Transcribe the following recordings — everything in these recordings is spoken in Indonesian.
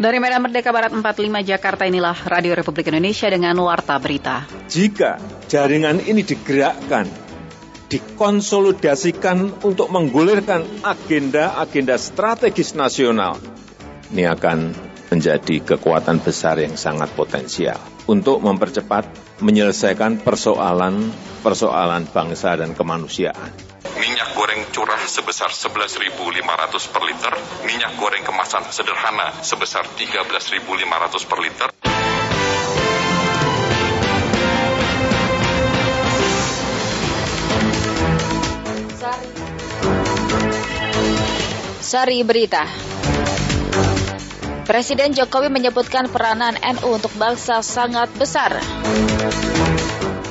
Dari Medan Merdeka Barat 45 Jakarta inilah Radio Republik Indonesia dengan Warta Berita. Jika jaringan ini digerakkan, dikonsolidasikan untuk menggulirkan agenda-agenda strategis nasional, ini akan menjadi kekuatan besar yang sangat potensial untuk mempercepat menyelesaikan persoalan-persoalan bangsa dan kemanusiaan minyak goreng curah sebesar 11.500 per liter, minyak goreng kemasan sederhana sebesar 13.500 per liter. Sari Berita Presiden Jokowi menyebutkan peranan NU untuk bangsa sangat besar.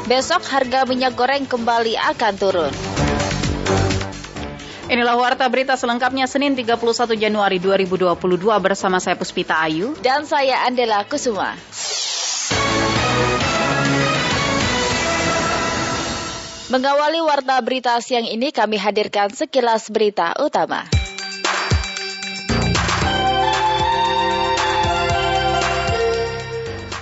Besok harga minyak goreng kembali akan turun. Inilah warta berita selengkapnya Senin 31 Januari 2022 bersama saya Puspita Ayu dan saya Andela Kusuma. Mengawali warta berita siang ini kami hadirkan sekilas berita utama.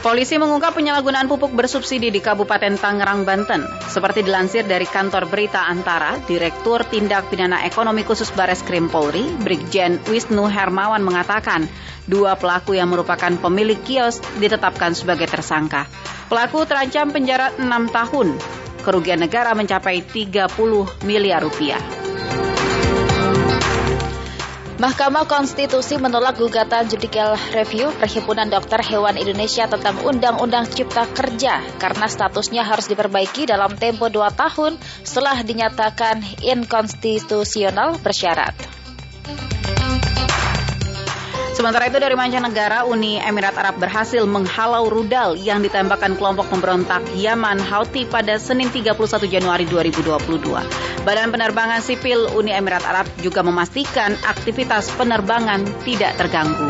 Polisi mengungkap penyalahgunaan pupuk bersubsidi di Kabupaten Tangerang, Banten. Seperti dilansir dari kantor berita Antara, Direktur Tindak Pidana Ekonomi Khusus Bares Krim Polri, Brigjen Wisnu Hermawan mengatakan, dua pelaku yang merupakan pemilik kios ditetapkan sebagai tersangka. Pelaku terancam penjara 6 tahun. Kerugian negara mencapai 30 miliar rupiah. Mahkamah Konstitusi menolak gugatan judicial review Perhimpunan Dokter Hewan Indonesia tentang Undang-Undang Cipta Kerja karena statusnya harus diperbaiki dalam tempo dua tahun setelah dinyatakan inkonstitusional bersyarat. Sementara itu dari mancanegara, Uni Emirat Arab berhasil menghalau rudal yang ditembakkan kelompok pemberontak Yaman Houthi pada Senin 31 Januari 2022. Badan Penerbangan Sipil Uni Emirat Arab juga memastikan aktivitas penerbangan tidak terganggu.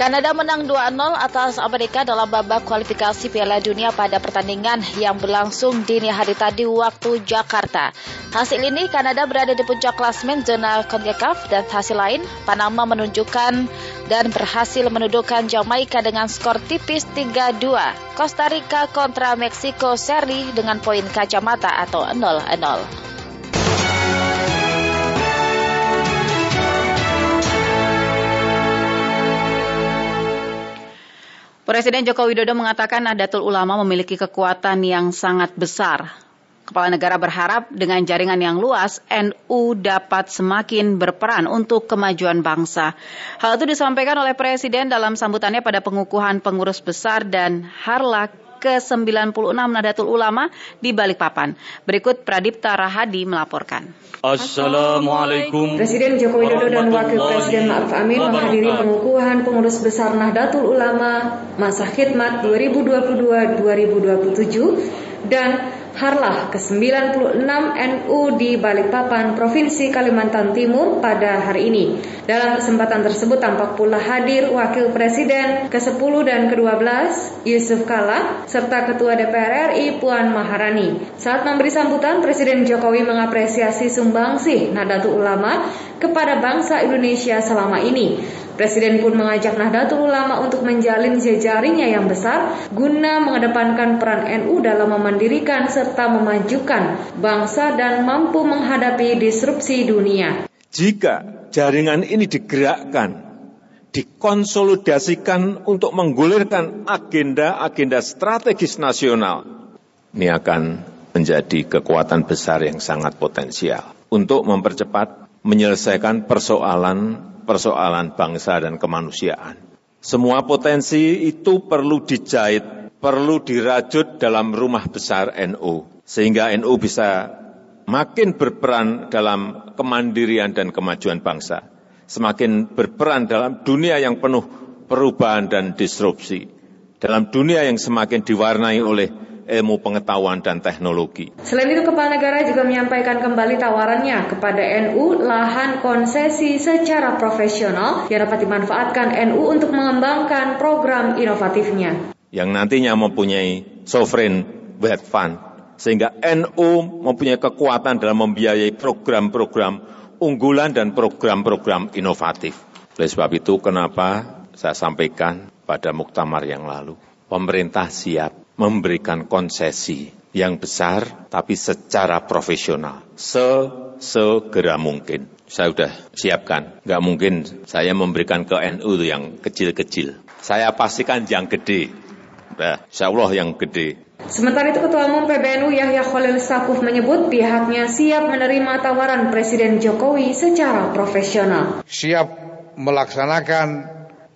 Kanada menang 2-0 atas Amerika dalam babak kualifikasi Piala Dunia pada pertandingan yang berlangsung dini hari tadi waktu Jakarta. Hasil ini Kanada berada di puncak klasmen zona CONCACAF dan hasil lain Panama menunjukkan dan berhasil menundukkan Jamaika dengan skor tipis 3-2. Costa Rica kontra Meksiko seri dengan poin kacamata atau 0-0. Presiden Joko Widodo mengatakan Nahdlatul Ulama memiliki kekuatan yang sangat besar. Kepala negara berharap dengan jaringan yang luas, NU dapat semakin berperan untuk kemajuan bangsa. Hal itu disampaikan oleh Presiden dalam sambutannya pada pengukuhan pengurus besar dan harlak ke-96 Nahdlatul Ulama di Balikpapan. Berikut Pradipta Rahadi melaporkan. Assalamualaikum. Presiden Joko Widodo dan Wakil Presiden Ma'ruf Amin menghadiri pengukuhan pengurus besar Nahdlatul Ulama masa khidmat 2022-2027 dan Harlah ke-96 NU di Balikpapan, Provinsi Kalimantan Timur pada hari ini. Dalam kesempatan tersebut tampak pula hadir Wakil Presiden ke-10 dan ke-12 Yusuf Kala serta Ketua DPR RI Puan Maharani. Saat memberi sambutan, Presiden Jokowi mengapresiasi sumbangsih Nahdlatul Ulama kepada bangsa Indonesia selama ini. Presiden pun mengajak Nahdlatul Ulama untuk menjalin jejaringnya yang besar guna mengedepankan peran NU dalam memandirikan serta memajukan bangsa dan mampu menghadapi disrupsi dunia. Jika jaringan ini digerakkan, dikonsolidasikan untuk menggulirkan agenda-agenda strategis nasional, ini akan menjadi kekuatan besar yang sangat potensial untuk mempercepat menyelesaikan persoalan persoalan bangsa dan kemanusiaan. Semua potensi itu perlu dijahit, perlu dirajut dalam rumah besar NU, sehingga NU bisa makin berperan dalam kemandirian dan kemajuan bangsa, semakin berperan dalam dunia yang penuh perubahan dan disrupsi, dalam dunia yang semakin diwarnai oleh ilmu pengetahuan dan teknologi. Selain itu, Kepala Negara juga menyampaikan kembali tawarannya kepada NU lahan konsesi secara profesional yang dapat dimanfaatkan NU untuk mengembangkan program inovatifnya. Yang nantinya mempunyai sovereign wealth fund, sehingga NU mempunyai kekuatan dalam membiayai program-program unggulan dan program-program inovatif. Oleh sebab itu, kenapa saya sampaikan pada muktamar yang lalu, pemerintah siap memberikan konsesi yang besar, tapi secara profesional, sesegera mungkin. Saya sudah siapkan, nggak mungkin saya memberikan ke NU yang kecil-kecil. Saya pastikan yang gede, nah, insya Allah yang gede. Sementara itu Ketua Umum PBNU Yahya Khalil Stakuf menyebut pihaknya siap menerima tawaran Presiden Jokowi secara profesional. Siap melaksanakan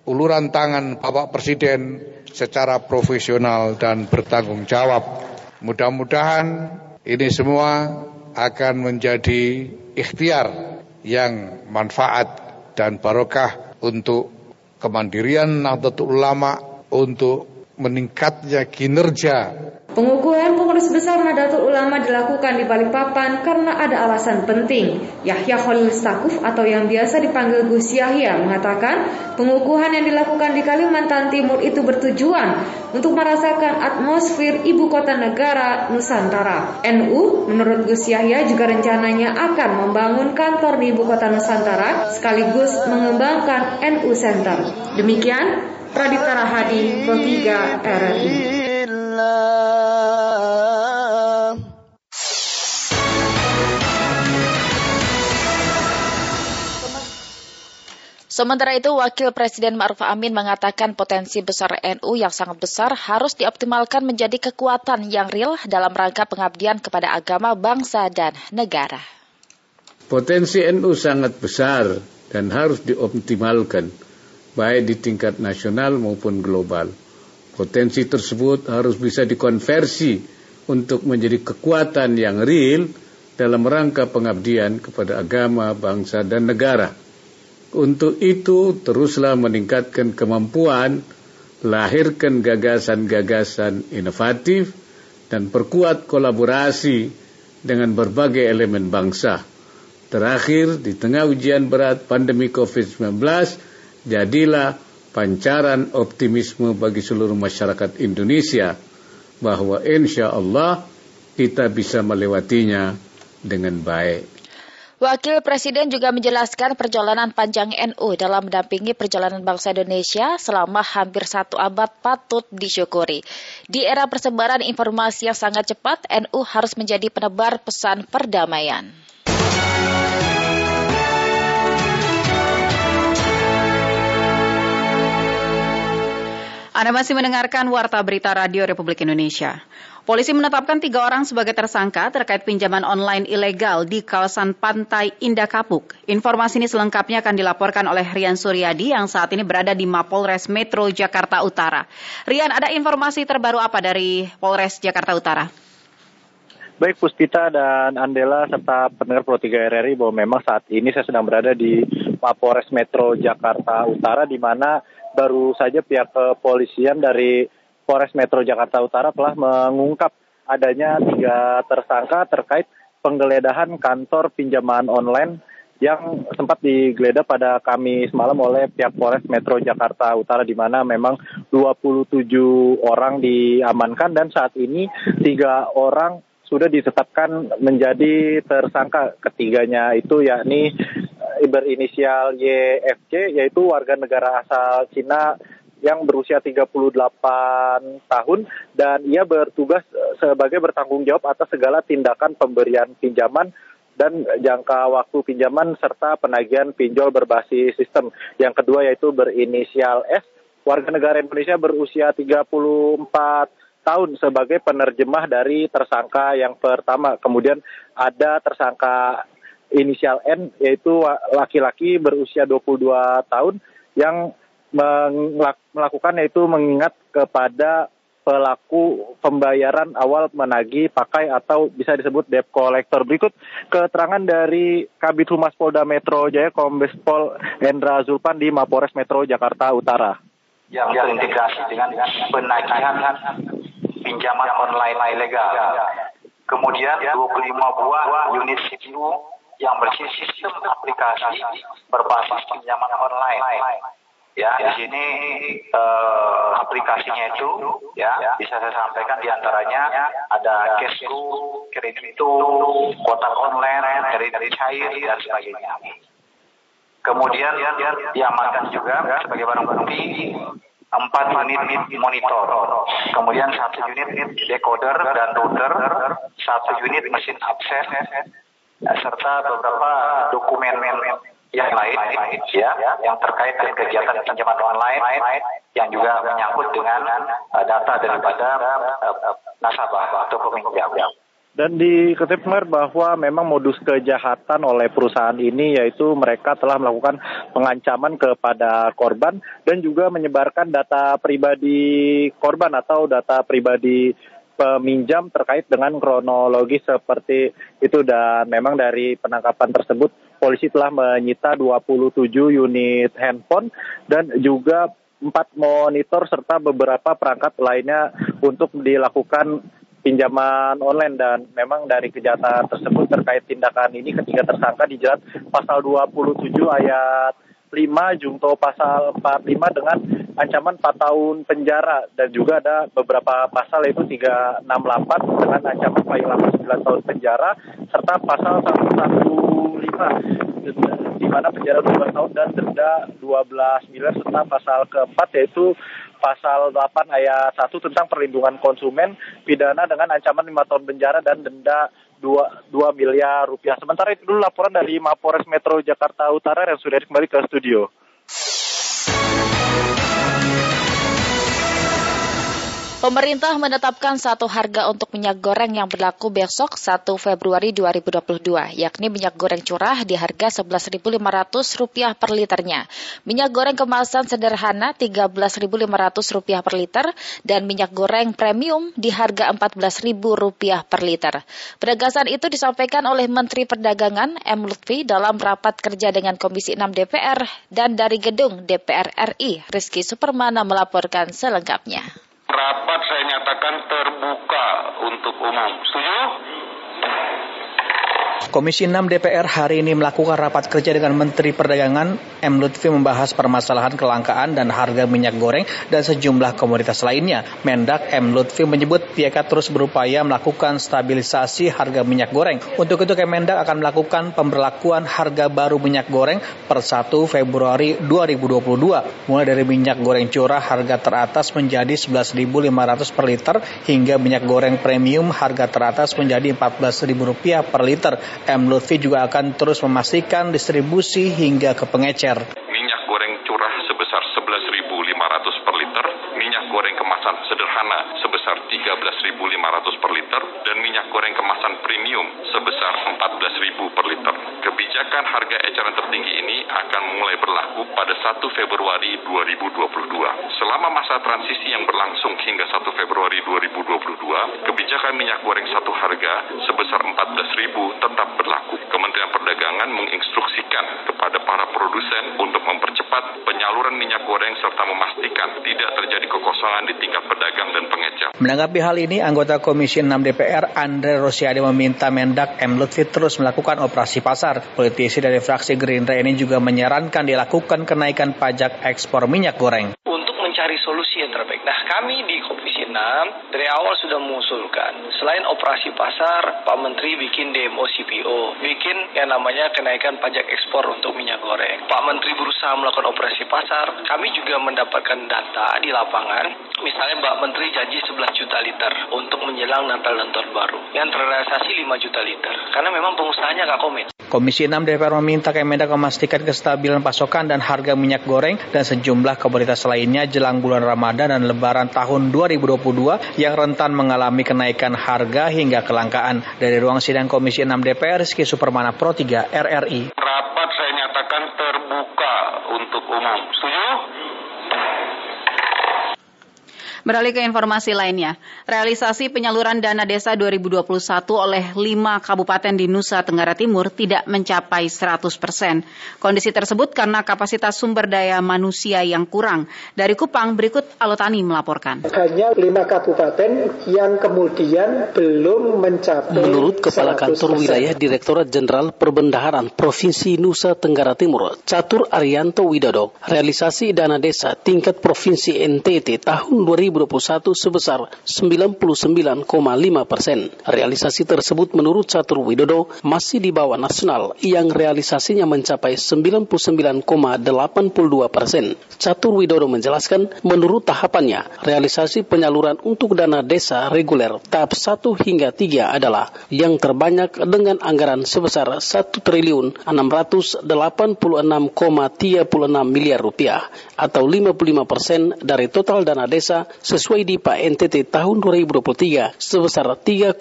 uluran tangan Bapak Presiden secara profesional dan bertanggung jawab. Mudah-mudahan ini semua akan menjadi ikhtiar yang manfaat dan barokah untuk kemandirian Nahdlatul Ulama untuk meningkatnya kinerja Pengukuhan pengurus besar Nahdlatul Ulama dilakukan di Balikpapan karena ada alasan penting. Yahya Khalil Stakuf atau yang biasa dipanggil Gus Yahya mengatakan pengukuhan yang dilakukan di Kalimantan Timur itu bertujuan untuk merasakan atmosfer ibu kota negara Nusantara. NU menurut Gus Yahya juga rencananya akan membangun kantor di ibu kota Nusantara sekaligus mengembangkan NU Center. Demikian Pradipta Rahadi, Pro 3 RRI. Sementara itu, Wakil Presiden Ma'ruf Amin mengatakan potensi besar NU yang sangat besar harus dioptimalkan menjadi kekuatan yang real dalam rangka pengabdian kepada agama, bangsa, dan negara. Potensi NU sangat besar dan harus dioptimalkan, baik di tingkat nasional maupun global. Potensi tersebut harus bisa dikonversi untuk menjadi kekuatan yang real dalam rangka pengabdian kepada agama, bangsa, dan negara. Untuk itu teruslah meningkatkan kemampuan, lahirkan gagasan-gagasan inovatif, dan perkuat kolaborasi dengan berbagai elemen bangsa. Terakhir, di tengah ujian berat pandemi COVID-19, jadilah pancaran optimisme bagi seluruh masyarakat Indonesia bahwa insya Allah kita bisa melewatinya dengan baik. Wakil Presiden juga menjelaskan perjalanan panjang NU dalam mendampingi perjalanan bangsa Indonesia selama hampir satu abad patut disyukuri. Di era persebaran informasi yang sangat cepat, NU harus menjadi penebar pesan perdamaian. Anda masih mendengarkan Warta Berita Radio Republik Indonesia. Polisi menetapkan tiga orang sebagai tersangka terkait pinjaman online ilegal di kawasan Pantai Indah Kapuk. Informasi ini selengkapnya akan dilaporkan oleh Rian Suryadi yang saat ini berada di Mapolres Metro Jakarta Utara. Rian, ada informasi terbaru apa dari Polres Jakarta Utara? Baik Puspita dan Andela serta pendengar Pro 3 RRI bahwa memang saat ini saya sedang berada di Mapolres Metro Jakarta Utara di mana baru saja pihak kepolisian dari Polres Metro Jakarta Utara telah mengungkap adanya tiga tersangka terkait penggeledahan kantor pinjaman online yang sempat digeledah pada Kamis malam oleh pihak Polres Metro Jakarta Utara di mana memang 27 orang diamankan dan saat ini tiga orang sudah ditetapkan menjadi tersangka ketiganya itu yakni berinisial YFC yaitu warga negara asal Cina yang berusia 38 tahun dan ia bertugas eh, sebagai bertanggung jawab atas segala tindakan pemberian pinjaman dan jangka waktu pinjaman serta penagihan pinjol berbasis sistem. Yang kedua yaitu berinisial S, warga negara Indonesia berusia 34 tahun sebagai penerjemah dari tersangka yang pertama. Kemudian ada tersangka inisial N yaitu laki-laki berusia 22 tahun yang melakukan yaitu mengingat kepada pelaku pembayaran awal menagih pakai atau bisa disebut debt collector. Berikut keterangan dari Kabit Humas Polda Metro Jaya Kombes Pol Hendra Zulpan di Mapores Metro Jakarta Utara. Yang terintegrasi dengan penagihan pinjaman online ilegal. Kemudian 25 buah unit CPU yang berisi sistem aplikasi berbasis pinjaman online Ya, di sini eh, aplikasinya itu ya bisa saya sampaikan di antaranya ada Kesku, Kredito, kotak online, kredit cair dan sebagainya. Kemudian diamankan juga sebagai barang bukti empat unit monitor, kemudian satu unit decoder dan router, satu unit mesin akses, serta beberapa dokumen yang lain ya yang terkait dengan kegiatan pinjaman online yang juga menyangkut dengan uh, data daripada uh, nasabah atau peminjam. Dan diketahui bahwa memang modus kejahatan oleh perusahaan ini yaitu mereka telah melakukan pengancaman kepada korban dan juga menyebarkan data pribadi korban atau data pribadi peminjam terkait dengan kronologi seperti itu. Dan memang dari penangkapan tersebut polisi telah menyita 27 unit handphone dan juga empat monitor serta beberapa perangkat lainnya untuk dilakukan pinjaman online dan memang dari kejahatan tersebut terkait tindakan ini ketiga tersangka dijerat pasal 27 ayat 5 Jungto pasal 45 dengan ancaman 4 tahun penjara. Dan juga ada beberapa pasal yaitu 368 dengan ancaman paling lama 9 tahun penjara serta pasal 115 di mana penjara 2 tahun dan denda 12 miliar serta pasal keempat yaitu pasal 8 ayat 1 tentang perlindungan konsumen pidana dengan ancaman 5 tahun penjara dan denda 2, 2 miliar rupiah. Sementara itu dulu laporan dari Mapores Metro Jakarta Utara yang sudah kembali ke studio. Pemerintah menetapkan satu harga untuk minyak goreng yang berlaku besok 1 Februari 2022, yakni minyak goreng curah di harga Rp11.500 per liternya, minyak goreng kemasan sederhana Rp13.500 per liter, dan minyak goreng premium di harga Rp14.000 per liter. Penegasan itu disampaikan oleh Menteri Perdagangan M. Lutfi dalam rapat kerja dengan Komisi 6 DPR dan dari gedung DPR RI. Rizky Supermana melaporkan selengkapnya rapat saya nyatakan terbuka untuk umum. Setuju? Komisi 6 DPR hari ini melakukan rapat kerja dengan Menteri Perdagangan M. Lutfi membahas permasalahan kelangkaan dan harga minyak goreng dan sejumlah komoditas lainnya. Mendak M. Lutfi menyebut pihaknya terus berupaya melakukan stabilisasi harga minyak goreng. Untuk itu Kemendak akan melakukan pemberlakuan harga baru minyak goreng per 1 Februari 2022. Mulai dari minyak goreng curah harga teratas menjadi 11.500 per liter hingga minyak goreng premium harga teratas menjadi Rp14.000 per liter. M. Lutfi juga akan terus memastikan distribusi hingga ke pengecer. Minyak goreng curah sebesar 11.500 per liter, minyak goreng kemasan sederhana sebesar 13.500 per liter, dan minyak goreng kemasan premium sebesar 14.000 per liter. Kebijakan harga eceran tertinggi ini akan mulai berlaku pada 1 Februari 2022. Selama masa transisi yang berlangsung hingga 1 Februari 2022, kebijakan minyak goreng satu harga sebesar 14.000 tetap berlaku. Kementerian Perdagangan menginstruksikan kepada para produsen untuk mempercepat penyaluran minyak goreng serta memastikan tidak terjadi kekosongan di tingkat pedagang dan pengecer. Menanggapi hal ini, anggota Komisi 6 DPR Andre Rosiade meminta Mendak M. Lutfi terus melakukan operasi pasar. Politisi dari fraksi Gerindra ini juga menyarankan dilakukan kenaikan pajak ekspor minyak goreng. Untuk mencari solusi yang terbaik. Nah, kami di Komisi 6 dari awal sudah mengusulkan selain operasi pasar, Pak Menteri bikin DMO CPO, bikin yang namanya kenaikan pajak ekspor untuk minyak goreng. Pak Menteri berusaha melakukan operasi pasar, kami juga mendapatkan data di lapangan. Misalnya Pak Menteri janji 11 juta liter untuk menjelang Natal dan Tahun Baru, yang terrealisasi 5 juta liter. Karena memang pengusahanya nggak komit. Komisi 6 DPR meminta Kemendak memastikan kestabilan pasokan dan harga minyak goreng dan sejumlah komoditas lainnya jelang bulan Ramadan dan Lebaran tahun 2022 yang rentan mengalami kenaikan harga hingga kelangkaan. Dari ruang sidang Komisi 6 DPR, Rizky Supermana Pro 3 RRI. Rapat saya nyatakan terbuka untuk umum. Setuju? Beralih ke informasi lainnya, realisasi penyaluran dana desa 2021 oleh lima kabupaten di Nusa Tenggara Timur tidak mencapai 100 persen. Kondisi tersebut karena kapasitas sumber daya manusia yang kurang. Dari Kupang, berikut Alotani melaporkan. Hanya lima kabupaten yang kemudian belum mencapai Menurut Kepala Kantor Wilayah Direktorat Jenderal Perbendaharaan Provinsi Nusa Tenggara Timur, Catur Arianto Widodo, realisasi dana desa tingkat Provinsi NTT tahun 2021 2021 sebesar 99,5 persen. Realisasi tersebut menurut Catur Widodo masih di bawah nasional yang realisasinya mencapai 99,82 persen. Catur Widodo menjelaskan menurut tahapannya realisasi penyaluran untuk dana desa reguler tahap 1 hingga 3 adalah yang terbanyak dengan anggaran sebesar 1 triliun 686,36 miliar rupiah atau 55 persen dari total dana desa sesuai di Pak NTT tahun 2023 sebesar 3,059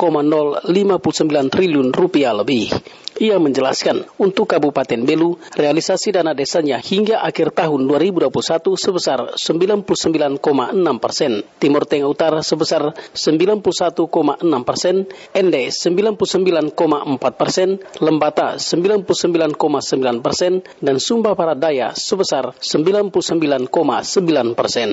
triliun rupiah lebih. Ia menjelaskan untuk Kabupaten Belu, realisasi dana desanya hingga akhir tahun 2021 sebesar 99,6 persen, Timur Tengah Utara sebesar 91,6 persen, Ende 99,4 persen, Lembata 99,9 persen, dan Sumba Barat sebesar 99,9 persen.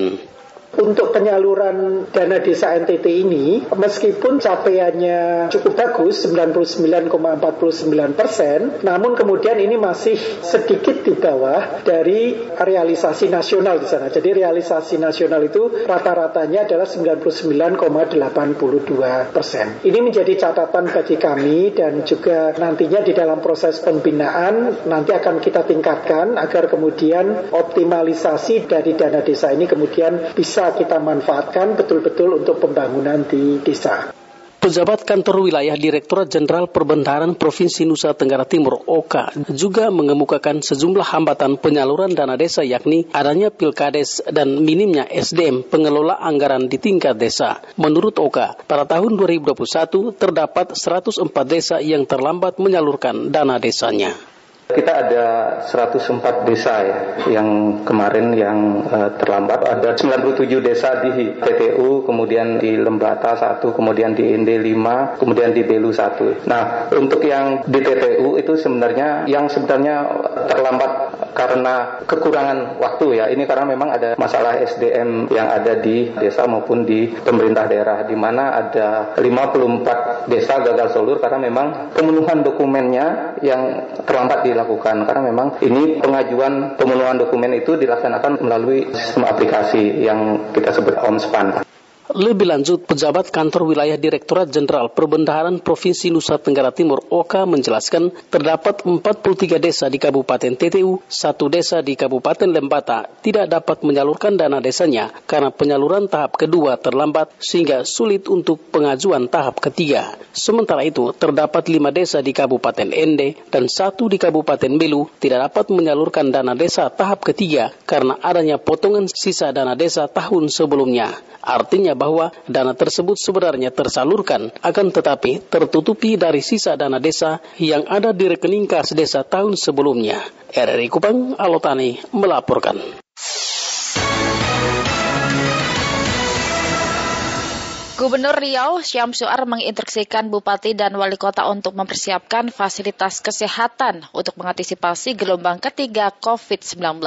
Untuk penyaluran dana desa NTT ini, meskipun capaiannya cukup bagus, 99,49 persen, namun kemudian ini masih sedikit di bawah dari realisasi nasional di sana. Jadi realisasi nasional itu rata-ratanya adalah 99,82 persen. Ini menjadi catatan bagi kami dan juga nantinya di dalam proses pembinaan nanti akan kita tingkatkan agar kemudian optimalisasi dari dana desa ini kemudian bisa bisa kita manfaatkan betul-betul untuk pembangunan di desa. Pejabat Kantor Wilayah Direktorat Jenderal Perbendaharaan Provinsi Nusa Tenggara Timur (OKA) juga mengemukakan sejumlah hambatan penyaluran dana desa yakni adanya pilkades dan minimnya SDM pengelola anggaran di tingkat desa. Menurut OKA, pada tahun 2021 terdapat 104 desa yang terlambat menyalurkan dana desanya. Kita ada 104 desa ya yang kemarin yang uh, terlambat. Ada 97 desa di TTU, kemudian di Lembata satu, kemudian di Inde 5, kemudian di Belu satu. Nah, untuk yang di TTU itu sebenarnya yang sebenarnya terlambat karena kekurangan waktu ya. Ini karena memang ada masalah SDM yang ada di desa maupun di pemerintah daerah di mana ada 54 desa gagal solur karena memang pemenuhan dokumennya yang terlambat dilakukan dilakukan karena memang ini pengajuan pemenuhan dokumen itu dilaksanakan melalui sistem aplikasi yang kita sebut OMSPAN. Lebih lanjut, pejabat kantor wilayah Direktorat Jenderal Perbendaharaan Provinsi Nusa Tenggara Timur OKA menjelaskan terdapat 43 desa di Kabupaten TTU, satu desa di Kabupaten Lembata tidak dapat menyalurkan dana desanya karena penyaluran tahap kedua terlambat sehingga sulit untuk pengajuan tahap ketiga. Sementara itu, terdapat lima desa di Kabupaten Ende dan satu di Kabupaten Belu tidak dapat menyalurkan dana desa tahap ketiga karena adanya potongan sisa dana desa tahun sebelumnya. Artinya bahwa dana tersebut sebenarnya tersalurkan, akan tetapi tertutupi dari sisa dana desa yang ada di rekening kas desa tahun sebelumnya. RRI Kupang, Alotani melaporkan. Gubernur Riau Syamsuar menginstruksikan bupati dan wali kota untuk mempersiapkan fasilitas kesehatan untuk mengantisipasi gelombang ketiga COVID-19.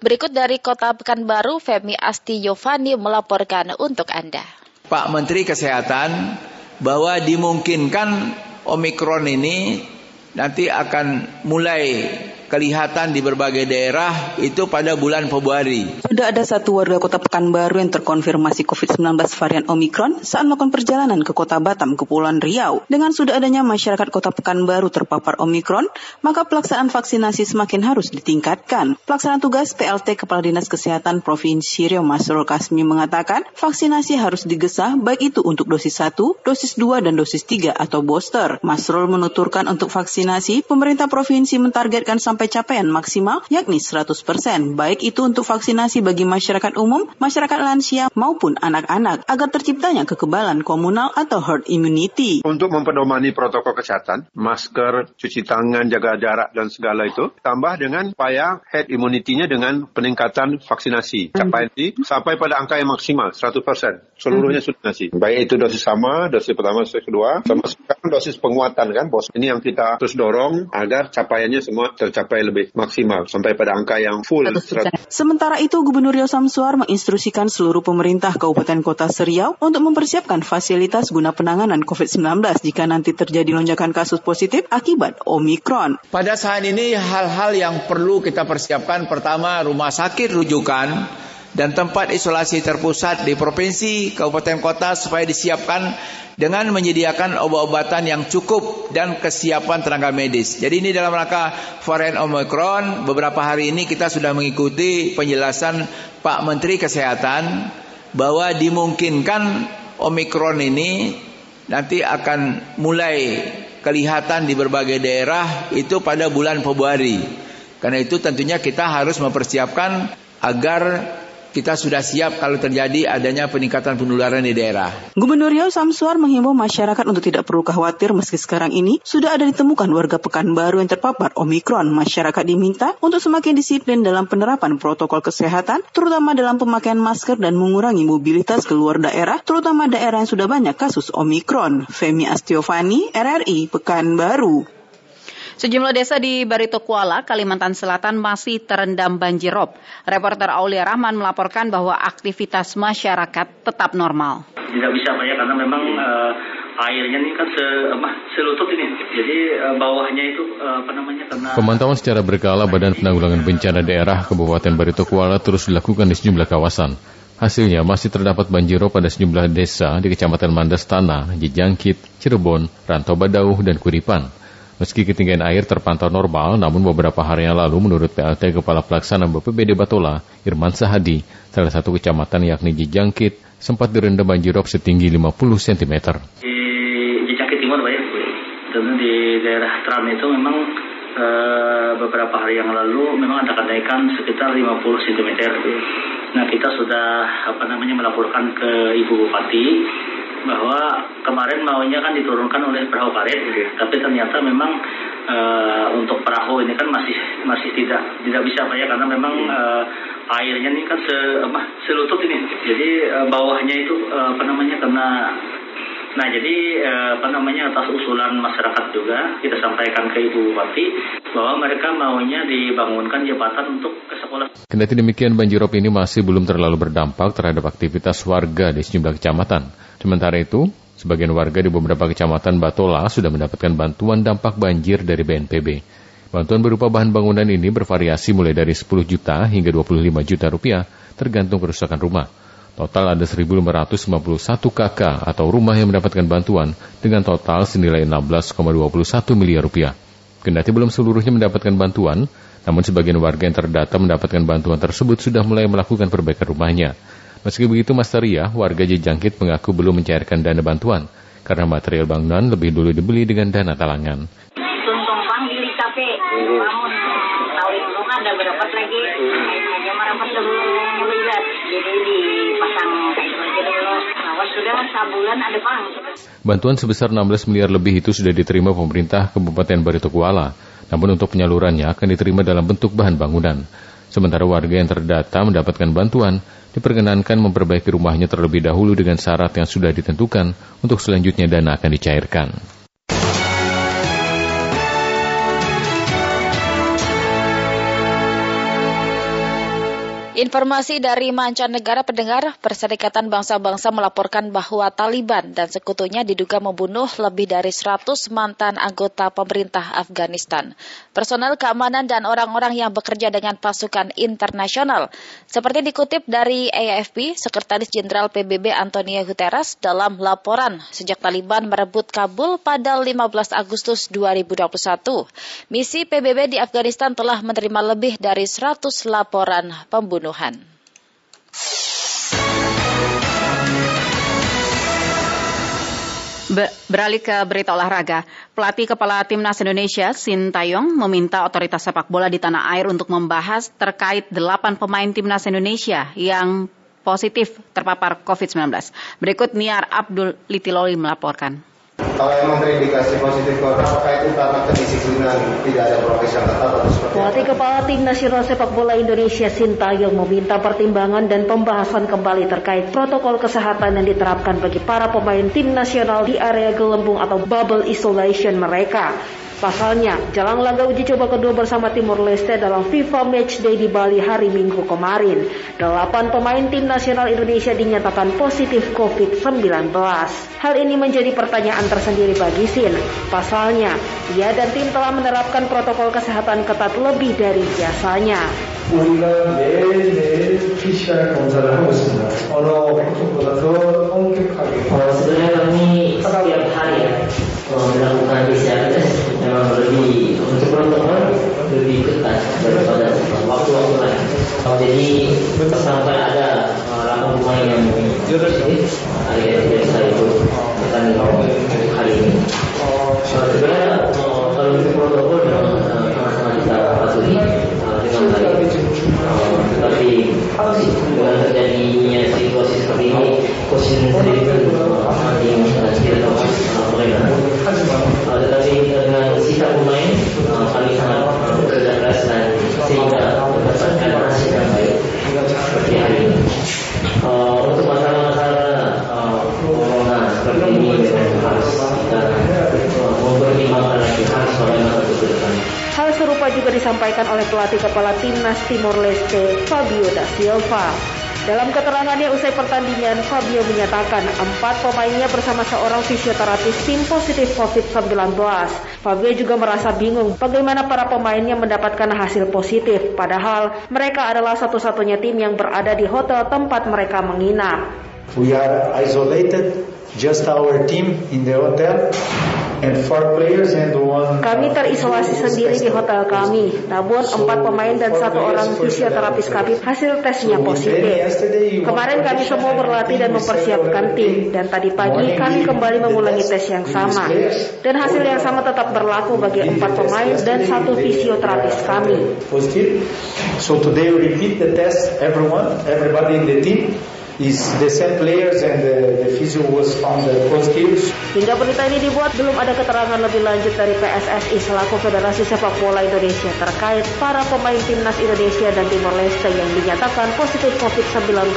Berikut dari Kota Pekanbaru, Femi Asti Yovani melaporkan untuk Anda. Pak Menteri Kesehatan bahwa dimungkinkan Omikron ini nanti akan mulai kelihatan di berbagai daerah itu pada bulan Februari. Sudah ada satu warga kota Pekanbaru yang terkonfirmasi COVID-19 varian Omikron saat melakukan perjalanan ke kota Batam, Kepulauan Riau. Dengan sudah adanya masyarakat kota Pekanbaru terpapar Omikron, maka pelaksanaan vaksinasi semakin harus ditingkatkan. Pelaksana tugas PLT Kepala Dinas Kesehatan Provinsi Riau Masrul Kasmi mengatakan vaksinasi harus digesah baik itu untuk dosis 1, dosis 2, dan dosis 3 atau booster. Masrul menuturkan untuk vaksinasi, pemerintah provinsi mentargetkan sampai mencapai capaian maksimal yakni 100%, baik itu untuk vaksinasi bagi masyarakat umum, masyarakat lansia maupun anak-anak agar terciptanya kekebalan komunal atau herd immunity. Untuk mempedomani protokol kesehatan, masker, cuci tangan, jaga jarak dan segala itu, tambah dengan upaya herd immunity-nya dengan peningkatan vaksinasi. Capaian ini sampai pada angka yang maksimal 100%. Seluruhnya sudah nasi. Baik itu dosis sama, dosis pertama, dosis kedua, sama sekarang dosis penguatan kan, bos. Ini yang kita terus dorong agar capaiannya semua tercapai lebih maksimal sampai pada angka yang full. 100%. Sementara itu, Gubernur Riau Samsuar menginstruksikan seluruh pemerintah Kabupaten Kota Seriau untuk mempersiapkan fasilitas guna penanganan COVID-19 jika nanti terjadi lonjakan kasus positif akibat Omikron. Pada saat ini hal-hal yang perlu kita persiapkan pertama rumah sakit rujukan dan tempat isolasi terpusat di provinsi, kabupaten kota supaya disiapkan dengan menyediakan obat-obatan yang cukup dan kesiapan tenaga medis. Jadi ini dalam rangka varian Omicron, beberapa hari ini kita sudah mengikuti penjelasan Pak Menteri Kesehatan bahwa dimungkinkan Omicron ini nanti akan mulai kelihatan di berbagai daerah itu pada bulan Februari. Karena itu tentunya kita harus mempersiapkan agar kita sudah siap kalau terjadi adanya peningkatan penularan di daerah. Gubernur Riau Samsuar menghimbau masyarakat untuk tidak perlu khawatir meski sekarang ini sudah ada ditemukan warga Pekanbaru yang terpapar Omikron. Masyarakat diminta untuk semakin disiplin dalam penerapan protokol kesehatan, terutama dalam pemakaian masker dan mengurangi mobilitas keluar daerah, terutama daerah yang sudah banyak kasus Omikron. Femi Astiovani, RRI, Pekanbaru. Sejumlah desa di Barito Kuala, Kalimantan Selatan masih terendam banjir rob. Reporter Aulia Rahman melaporkan bahwa aktivitas masyarakat tetap normal. Tidak bisa Pak ya, karena memang uh, airnya ini kan se, uh, selutut ini. Jadi uh, bawahnya itu uh, apa namanya karena Pemantauan secara berkala Badan Penanggulangan Bencana Daerah Kabupaten Barito Kuala terus dilakukan di sejumlah kawasan. Hasilnya masih terdapat banjir rob pada sejumlah desa di Kecamatan Mandas Tanah, Jijangkit, Cirebon, Rantau Badauh, dan Kuripan. Meski ketinggian air terpantau normal, namun beberapa hari yang lalu menurut PLT Kepala Pelaksana BPBD Batola, Irman Sahadi, salah satu kecamatan yakni Jijangkit, sempat direndam banjirop setinggi 50 cm. Di Jijangkit Timur, Pak ya, di daerah Tram itu memang e, beberapa hari yang lalu memang ada kenaikan sekitar 50 cm. Nah kita sudah apa namanya melaporkan ke Ibu Bupati bahwa kemarin maunya kan diturunkan oleh perahu karet, gitu. tapi ternyata memang e, untuk perahu ini kan masih masih tidak tidak bisa pak ya karena memang e, airnya ini kan se apa selutut ini, jadi e, bawahnya itu e, apa namanya karena Nah, jadi apa namanya atas usulan masyarakat juga kita sampaikan ke Ibu Bupati bahwa mereka maunya dibangunkan jembatan untuk ke sekolah. Kendati demikian banjirop ini masih belum terlalu berdampak terhadap aktivitas warga di sejumlah kecamatan. Sementara itu, sebagian warga di beberapa kecamatan Batola sudah mendapatkan bantuan dampak banjir dari BNPB. Bantuan berupa bahan bangunan ini bervariasi mulai dari 10 juta hingga 25 juta rupiah tergantung kerusakan rumah. Total ada 1.551 KK atau rumah yang mendapatkan bantuan dengan total senilai 16,21 miliar rupiah. Kendati belum seluruhnya mendapatkan bantuan, namun sebagian warga yang terdata mendapatkan bantuan tersebut sudah mulai melakukan perbaikan rumahnya. Meski begitu, Mas Taria, warga Jejangkit mengaku belum mencairkan dana bantuan karena material bangunan lebih dulu dibeli dengan dana talangan. Tuntung panggil capek, bangun tahun rumah ada berapa lagi, hanya merapat sebelum melihat, jadi dipasang kayu aja dulu. Sudah sebulan ada pang. Bantuan sebesar 16 miliar lebih itu sudah diterima pemerintah Kabupaten Barito Kuala. Namun untuk penyalurannya akan diterima dalam bentuk bahan bangunan. Sementara warga yang terdata mendapatkan bantuan diperkenankan memperbaiki rumahnya terlebih dahulu dengan syarat yang sudah ditentukan untuk selanjutnya dana akan dicairkan. Informasi dari mancanegara pendengar, Perserikatan Bangsa-Bangsa melaporkan bahwa Taliban dan sekutunya diduga membunuh lebih dari 100 mantan anggota pemerintah Afghanistan, personel keamanan dan orang-orang yang bekerja dengan pasukan internasional. Seperti dikutip dari AFP, Sekretaris Jenderal PBB Antonio Guterres dalam laporan sejak Taliban merebut Kabul pada 15 Agustus 2021. Misi PBB di Afghanistan telah menerima lebih dari 100 laporan pembunuhan pembunuhan. beralih ke berita olahraga, pelatih kepala timnas Indonesia Sintayong meminta otoritas sepak bola di tanah air untuk membahas terkait delapan pemain timnas Indonesia yang positif terpapar COVID-19. Berikut Niar Abdul Litiloli melaporkan. Kalau emang terindikasi positif corona, apakah itu karena kedisiplinan tidak ada prokes yang ketat atau seperti Pelatih Kepala Tim Nasional Sepak Bola Indonesia Sintayong meminta pertimbangan dan pembahasan kembali terkait protokol kesehatan yang diterapkan bagi para pemain tim nasional di area gelembung atau bubble isolation mereka. Pasalnya, jalan laga uji coba kedua bersama Timor Leste dalam FIFA Matchday di Bali hari Minggu kemarin. Delapan pemain tim nasional Indonesia dinyatakan positif COVID-19. Hal ini menjadi pertanyaan tersendiri bagi Sin. Pasalnya, ia dan tim telah menerapkan protokol kesehatan ketat lebih dari biasanya. 우리가 매일매일 PCR 검사를 하고 있습니다. 어느 방송보다 더 엄격하게. Oh, sebenarnya kami setiap hari ya melakukan PCR test memang lebih untuk protokol lebih ketat daripada waktu-waktu lain. Jadi sampai ada uh, 8 pemain yang positif hari biasa itu akan hari ini. Uh, sebenarnya uh, kalau untuk protokol memang sama-sama kita patuhi dengan baik. Tetapi dengan terjadinya situasi seperti ini, posisi sendiri kan makin tidak tahu bagaimana. Tetapi sikap pemain, kami sangat bekerja keras dan sehingga mendapatkan hasil yang baik seperti hari ini. Untuk masalah-masalah corona seperti ini memang harus kita mempertimbangkan lagi harus bagaimana ke depan. Hal serupa juga disampaikan oleh pelatih kepala timnas Timor Leste, Fabio da Silva. Dalam keterangannya usai pertandingan, Fabio menyatakan empat pemainnya bersama seorang fisioterapis tim positif COVID-19. Fabio juga merasa bingung bagaimana para pemainnya mendapatkan hasil positif, padahal mereka adalah satu-satunya tim yang berada di hotel tempat mereka menginap. We are isolated, just our team in the hotel. And four players and one Kami terisolasi sendiri di hotel kami, namun empat pemain dan satu orang fisioterapis kami hasil tesnya positif. Kemarin kami semua berlatih dan mempersiapkan tim, dan tadi pagi kami kembali mengulangi tes yang sama. Dan hasil yang sama tetap berlaku bagi empat pemain dan satu fisioterapis kami. positive. So today we repeat the test. Everyone, everybody in the team is the same players and the, the physio was found positive. Hingga berita ini dibuat, belum ada keterangan lebih lanjut dari PSSI selaku Federasi Sepak Bola Indonesia terkait para pemain timnas Indonesia dan Timor Leste yang dinyatakan positif COVID-19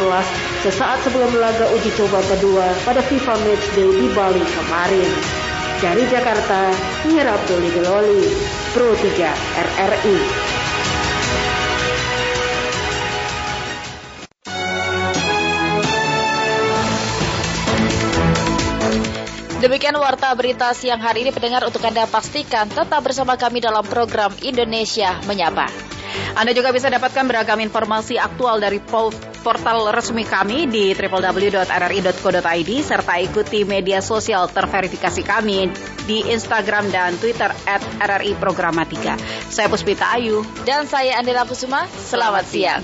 sesaat sebelum laga uji coba kedua pada FIFA Matchday di Bali kemarin. Dari Jakarta, Mir Abdul Pro 3 RRI. Demikian warta berita siang hari ini pendengar untuk Anda pastikan tetap bersama kami dalam program Indonesia Menyapa. Anda juga bisa dapatkan beragam informasi aktual dari portal resmi kami di www.rri.co.id serta ikuti media sosial terverifikasi kami di Instagram dan Twitter at RRI Programatika. Saya Puspita Ayu. Dan saya Andela Kusuma. Selamat siang.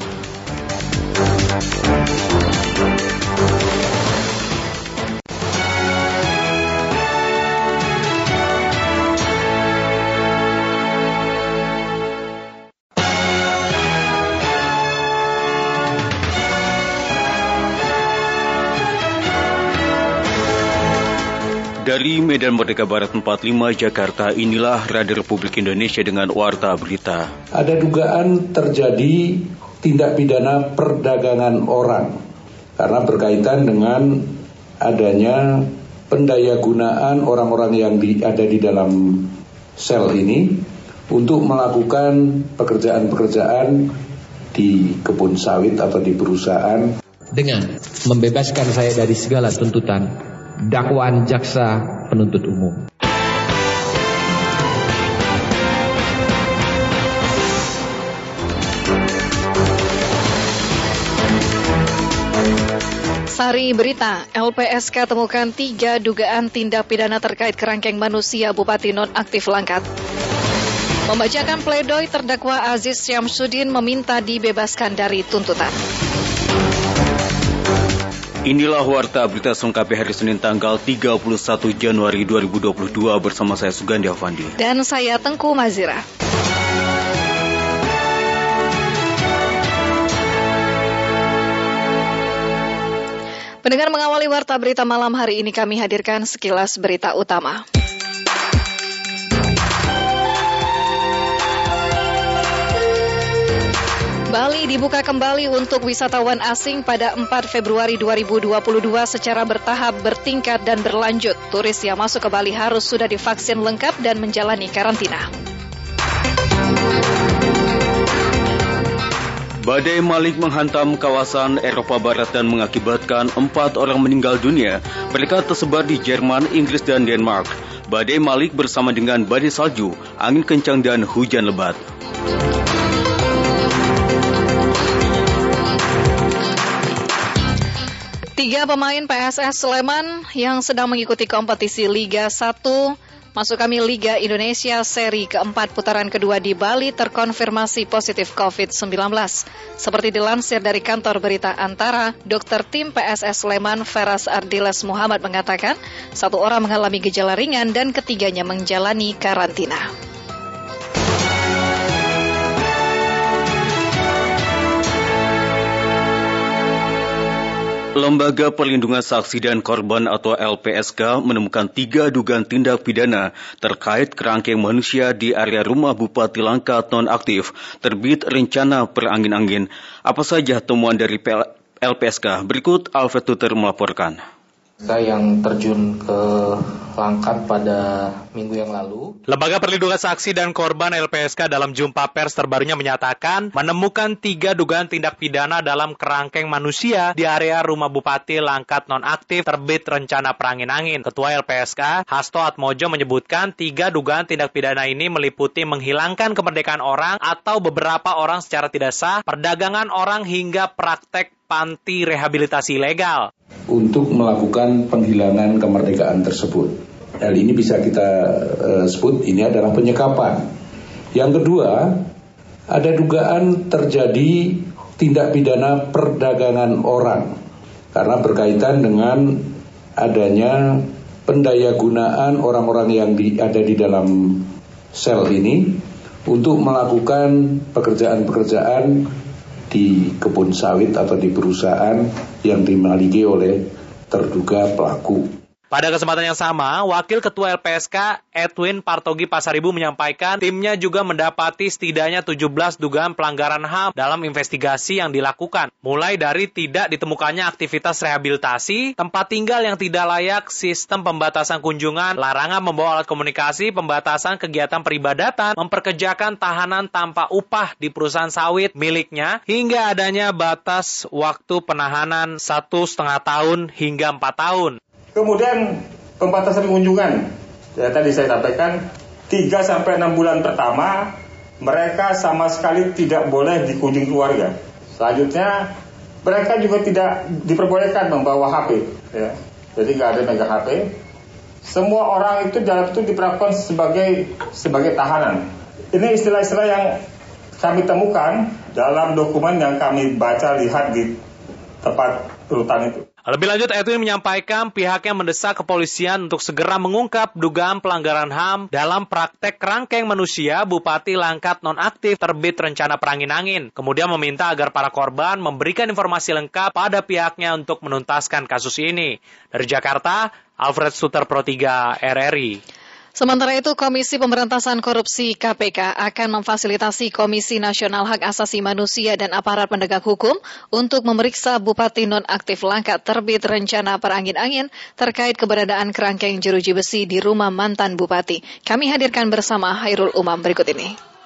Dari Medan Merdeka Barat 45 Jakarta, inilah Radio Republik Indonesia dengan Warta Berita. Ada dugaan terjadi tindak pidana perdagangan orang karena berkaitan dengan adanya pendayagunaan orang-orang yang di, ada di dalam sel ini untuk melakukan pekerjaan-pekerjaan di kebun sawit atau di perusahaan dengan membebaskan saya dari segala tuntutan dakwaan jaksa penuntut umum. Sari Berita, LPSK temukan tiga dugaan tindak pidana terkait kerangkeng manusia Bupati Nonaktif Langkat. Membacakan pledoi terdakwa Aziz Syamsuddin meminta dibebaskan dari tuntutan. Inilah Warta Berita Selengkapnya hari Senin tanggal 31 Januari 2022 bersama saya Sugandi Avandi. Dan saya Tengku Mazira. Pendengar mengawali Warta Berita malam hari ini kami hadirkan sekilas berita utama. Bali dibuka kembali untuk wisatawan asing pada 4 Februari 2022 secara bertahap, bertingkat, dan berlanjut. Turis yang masuk ke Bali harus sudah divaksin lengkap dan menjalani karantina. Badai Malik menghantam kawasan Eropa Barat dan mengakibatkan empat orang meninggal dunia. Mereka tersebar di Jerman, Inggris, dan Denmark. Badai Malik bersama dengan badai salju, angin kencang, dan hujan lebat. Tiga pemain PSS Sleman yang sedang mengikuti kompetisi Liga 1 Masuk kami Liga Indonesia seri keempat putaran kedua di Bali terkonfirmasi positif COVID-19. Seperti dilansir dari kantor berita Antara, dokter tim PSS Sleman Feras Ardiles Muhammad mengatakan satu orang mengalami gejala ringan dan ketiganya menjalani karantina. Lembaga Perlindungan Saksi dan Korban atau LPSK menemukan tiga dugaan tindak pidana terkait kerangkeng manusia di area rumah Bupati Langkat nonaktif terbit rencana perangin-angin. Apa saja temuan dari LPSK? Berikut Alfred Tuter melaporkan. Saya yang terjun ke Langkat pada minggu yang lalu. Lembaga Perlindungan Saksi dan Korban LPSK dalam jumpa pers terbarunya menyatakan menemukan tiga dugaan tindak pidana dalam kerangkeng manusia di area rumah Bupati Langkat nonaktif terbit rencana perangin-angin. Ketua LPSK Hasto Atmojo menyebutkan tiga dugaan tindak pidana ini meliputi menghilangkan kemerdekaan orang atau beberapa orang secara tidak sah, perdagangan orang hingga praktek panti rehabilitasi ilegal. Untuk melakukan penghilangan kemerdekaan tersebut. Hal ini bisa kita uh, sebut ini adalah penyekapan. Yang kedua, ada dugaan terjadi tindak pidana perdagangan orang karena berkaitan dengan adanya pendayagunaan orang-orang yang di, ada di dalam sel ini untuk melakukan pekerjaan-pekerjaan di kebun sawit atau di perusahaan yang dimiliki oleh terduga pelaku. Pada kesempatan yang sama, Wakil Ketua LPSK Edwin Partogi Pasaribu menyampaikan timnya juga mendapati setidaknya 17 dugaan pelanggaran HAM dalam investigasi yang dilakukan. Mulai dari tidak ditemukannya aktivitas rehabilitasi, tempat tinggal yang tidak layak, sistem pembatasan kunjungan, larangan membawa alat komunikasi, pembatasan kegiatan peribadatan, memperkerjakan tahanan tanpa upah di perusahaan sawit miliknya, hingga adanya batas waktu penahanan satu setengah tahun hingga empat tahun. Kemudian pembatasan kunjungan. Ya, tadi saya sampaikan 3 sampai 6 bulan pertama mereka sama sekali tidak boleh dikunjungi keluarga. Selanjutnya mereka juga tidak diperbolehkan membawa HP. Ya. Jadi nggak ada megang HP. Semua orang itu dalam itu diperlakukan sebagai sebagai tahanan. Ini istilah-istilah yang kami temukan dalam dokumen yang kami baca lihat di tempat rutan itu. Lebih lanjut, Edwin menyampaikan pihaknya mendesak kepolisian untuk segera mengungkap dugaan pelanggaran HAM dalam praktek kerangkeng manusia Bupati Langkat nonaktif terbit rencana perangin-angin. Kemudian meminta agar para korban memberikan informasi lengkap pada pihaknya untuk menuntaskan kasus ini. Dari Jakarta, Alfred Suter Pro 3 RRI. Sementara itu, Komisi Pemberantasan Korupsi KPK akan memfasilitasi Komisi Nasional Hak Asasi Manusia dan aparat penegak hukum untuk memeriksa Bupati nonaktif Langkat terbit rencana perangin-angin terkait keberadaan kerangkeng jeruji besi di rumah mantan Bupati. Kami hadirkan bersama Hairul Umam berikut ini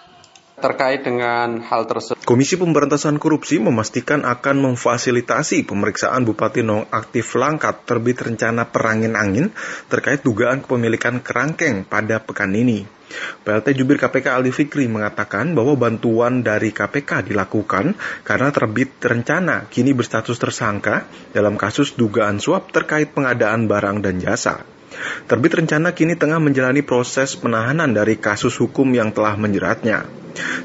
terkait dengan hal tersebut. Komisi Pemberantasan Korupsi memastikan akan memfasilitasi pemeriksaan Bupati Nonaktif Langkat terbit rencana perangin angin terkait dugaan kepemilikan kerangkeng pada pekan ini. PLT Jubir KPK Ali Fikri mengatakan bahwa bantuan dari KPK dilakukan karena terbit rencana kini berstatus tersangka dalam kasus dugaan suap terkait pengadaan barang dan jasa. Terbit rencana kini tengah menjalani proses penahanan dari kasus hukum yang telah menjeratnya.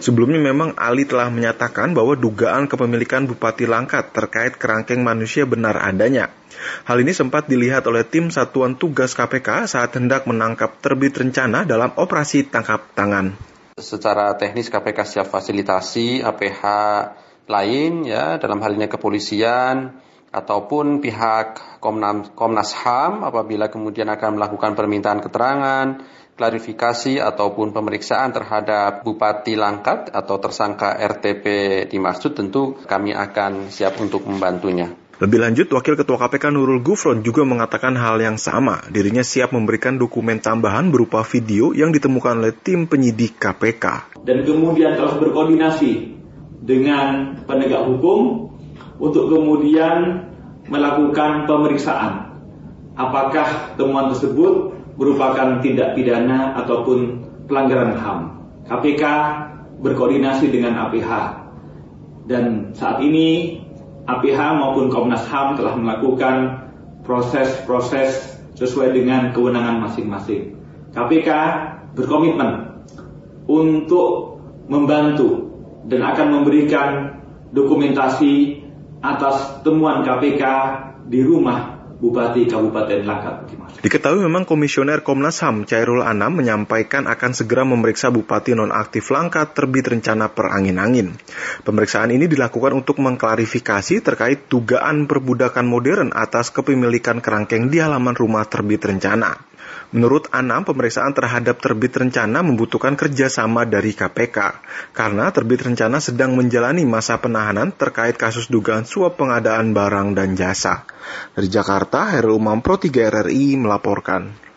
Sebelumnya memang Ali telah menyatakan bahwa dugaan kepemilikan Bupati Langkat terkait kerangkeng manusia benar adanya. Hal ini sempat dilihat oleh tim Satuan Tugas KPK saat hendak menangkap terbit rencana dalam operasi tangkap tangan. Secara teknis KPK siap fasilitasi APH lain ya dalam hal ini kepolisian ataupun pihak Komnas, Komnas HAM apabila kemudian akan melakukan permintaan keterangan, klarifikasi ataupun pemeriksaan terhadap Bupati Langkat atau tersangka RTP dimaksud tentu kami akan siap untuk membantunya. Lebih lanjut, Wakil Ketua KPK Nurul Gufron juga mengatakan hal yang sama. Dirinya siap memberikan dokumen tambahan berupa video yang ditemukan oleh tim penyidik KPK. Dan kemudian telah berkoordinasi dengan penegak hukum untuk kemudian melakukan pemeriksaan. Apakah temuan tersebut merupakan tindak pidana ataupun pelanggaran HAM. KPK berkoordinasi dengan APH. Dan saat ini APH maupun Komnas HAM telah melakukan proses-proses sesuai dengan kewenangan masing-masing. KPK berkomitmen untuk membantu dan akan memberikan dokumentasi atas temuan KPK di rumah Bupati Kabupaten Langkat. Diketahui memang Komisioner Komnas HAM Cairul Anam menyampaikan akan segera memeriksa Bupati nonaktif Langkat terbit rencana perangin-angin. Pemeriksaan ini dilakukan untuk mengklarifikasi terkait dugaan perbudakan modern atas kepemilikan kerangkeng di halaman rumah terbit rencana. Menurut Anam, pemeriksaan terhadap terbit rencana membutuhkan kerjasama dari KPK, karena terbit rencana sedang menjalani masa penahanan terkait kasus dugaan suap pengadaan barang dan jasa. Dari Jakarta, Herul Umam Pro 3 RRI melaporkan.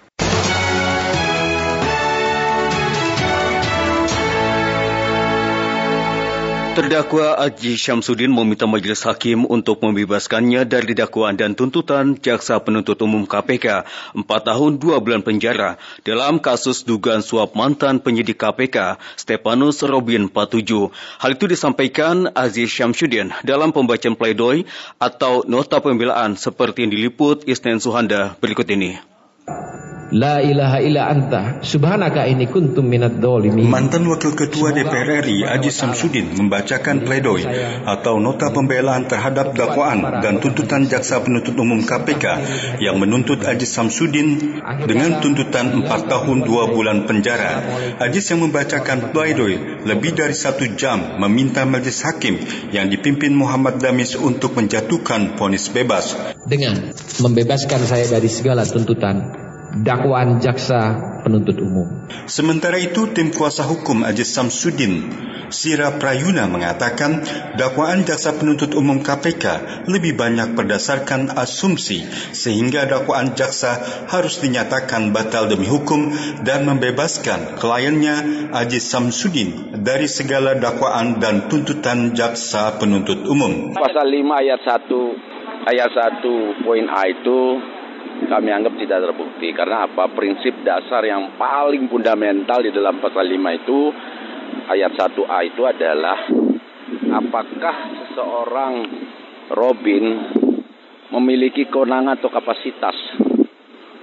Terdakwa Aji Syamsuddin meminta majelis hakim untuk membebaskannya dari dakwaan dan tuntutan jaksa penuntut umum KPK 4 tahun 2 bulan penjara dalam kasus dugaan suap mantan penyidik KPK Stepanus Robin Patuju. Hal itu disampaikan Aziz Syamsuddin dalam pembacaan pledoi atau nota pembelaan seperti yang diliput Isnen Suhanda berikut ini. La ilaha illa anta subhanaka ini kuntum minad dolimin. Mantan Wakil Ketua DPR RI Aji Samsudin membacakan pledoi atau nota pembelaan terhadap dakwaan dan tuntutan jaksa penuntut umum KPK yang menuntut Aji Samsudin dengan tuntutan 4 tahun 2 bulan penjara. Ajis yang membacakan pledoi lebih dari satu jam meminta majelis hakim yang dipimpin Muhammad Damis untuk menjatuhkan vonis bebas. Dengan membebaskan saya dari segala tuntutan dakwaan jaksa penuntut umum. Sementara itu, tim kuasa hukum Aziz Samsudin, Sira Prayuna mengatakan dakwaan jaksa penuntut umum KPK lebih banyak berdasarkan asumsi sehingga dakwaan jaksa harus dinyatakan batal demi hukum dan membebaskan kliennya Aziz Samsudin dari segala dakwaan dan tuntutan jaksa penuntut umum. Pasal 5 ayat 1 ayat 1 poin A itu kami anggap tidak terbukti karena apa prinsip dasar yang paling fundamental di dalam pasal 5 itu ayat 1A itu adalah apakah seseorang Robin memiliki kewenangan atau kapasitas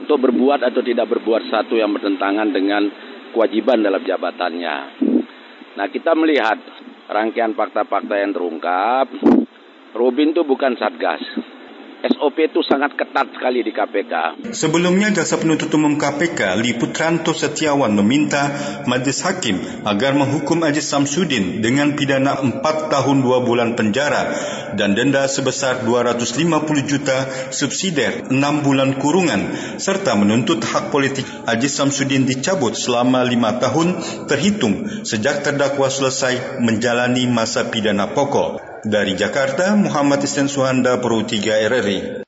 untuk berbuat atau tidak berbuat satu yang bertentangan dengan kewajiban dalam jabatannya. Nah, kita melihat rangkaian fakta-fakta yang terungkap, Robin itu bukan satgas. SOP itu sangat ketat sekali di KPK. Sebelumnya jaksa penuntut umum KPK Li Putranto Setiawan meminta majelis hakim agar menghukum Aziz Samsudin dengan pidana 4 tahun 2 bulan penjara dan denda sebesar 250 juta subsidiar 6 bulan kurungan serta menuntut hak politik Aziz Samsudin dicabut selama 5 tahun terhitung sejak terdakwa selesai menjalani masa pidana pokok. Dari Jakarta, Muhammad Isten Suhanda, Pro 3 RRI.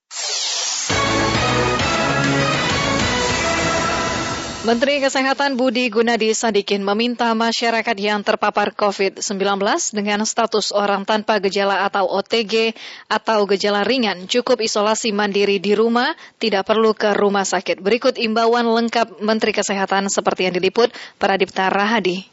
Menteri Kesehatan Budi Gunadi Sadikin meminta masyarakat yang terpapar COVID-19 dengan status orang tanpa gejala atau OTG atau gejala ringan cukup isolasi mandiri di rumah, tidak perlu ke rumah sakit. Berikut imbauan lengkap Menteri Kesehatan seperti yang diliput Pradipta Rahadi.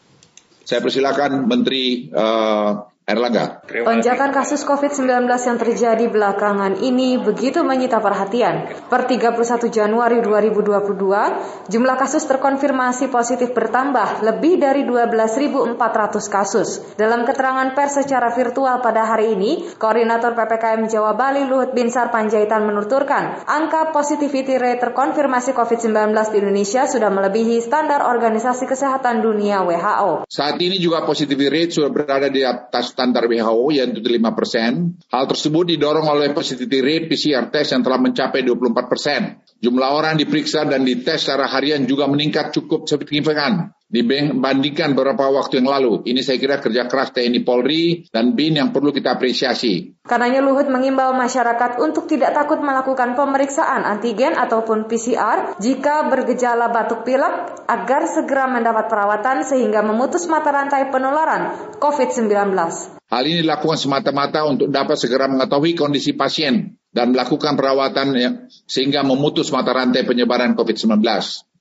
Saya persilakan Menteri uh, Erlangga. Lonjakan kasus COVID-19 yang terjadi belakangan ini begitu menyita perhatian. Per 31 Januari 2022, jumlah kasus terkonfirmasi positif bertambah lebih dari 12.400 kasus. Dalam keterangan pers secara virtual pada hari ini, Koordinator PPKM Jawa Bali Luhut Binsar Panjaitan menuturkan, angka positivity rate terkonfirmasi COVID-19 di Indonesia sudah melebihi standar Organisasi Kesehatan Dunia WHO. Saat ini juga positivity rate sudah berada di atas standar WHO yaitu 5 persen. Hal tersebut didorong oleh positivity rate PCR test yang telah mencapai 24 persen. Jumlah orang diperiksa dan dites secara harian juga meningkat cukup signifikan dibandingkan beberapa waktu yang lalu. Ini saya kira kerja keras TNI Polri dan BIN yang perlu kita apresiasi. Karenanya Luhut mengimbau masyarakat untuk tidak takut melakukan pemeriksaan antigen ataupun PCR jika bergejala batuk pilek agar segera mendapat perawatan sehingga memutus mata rantai penularan COVID-19. Hal ini dilakukan semata-mata untuk dapat segera mengetahui kondisi pasien dan melakukan perawatan sehingga memutus mata rantai penyebaran COVID-19.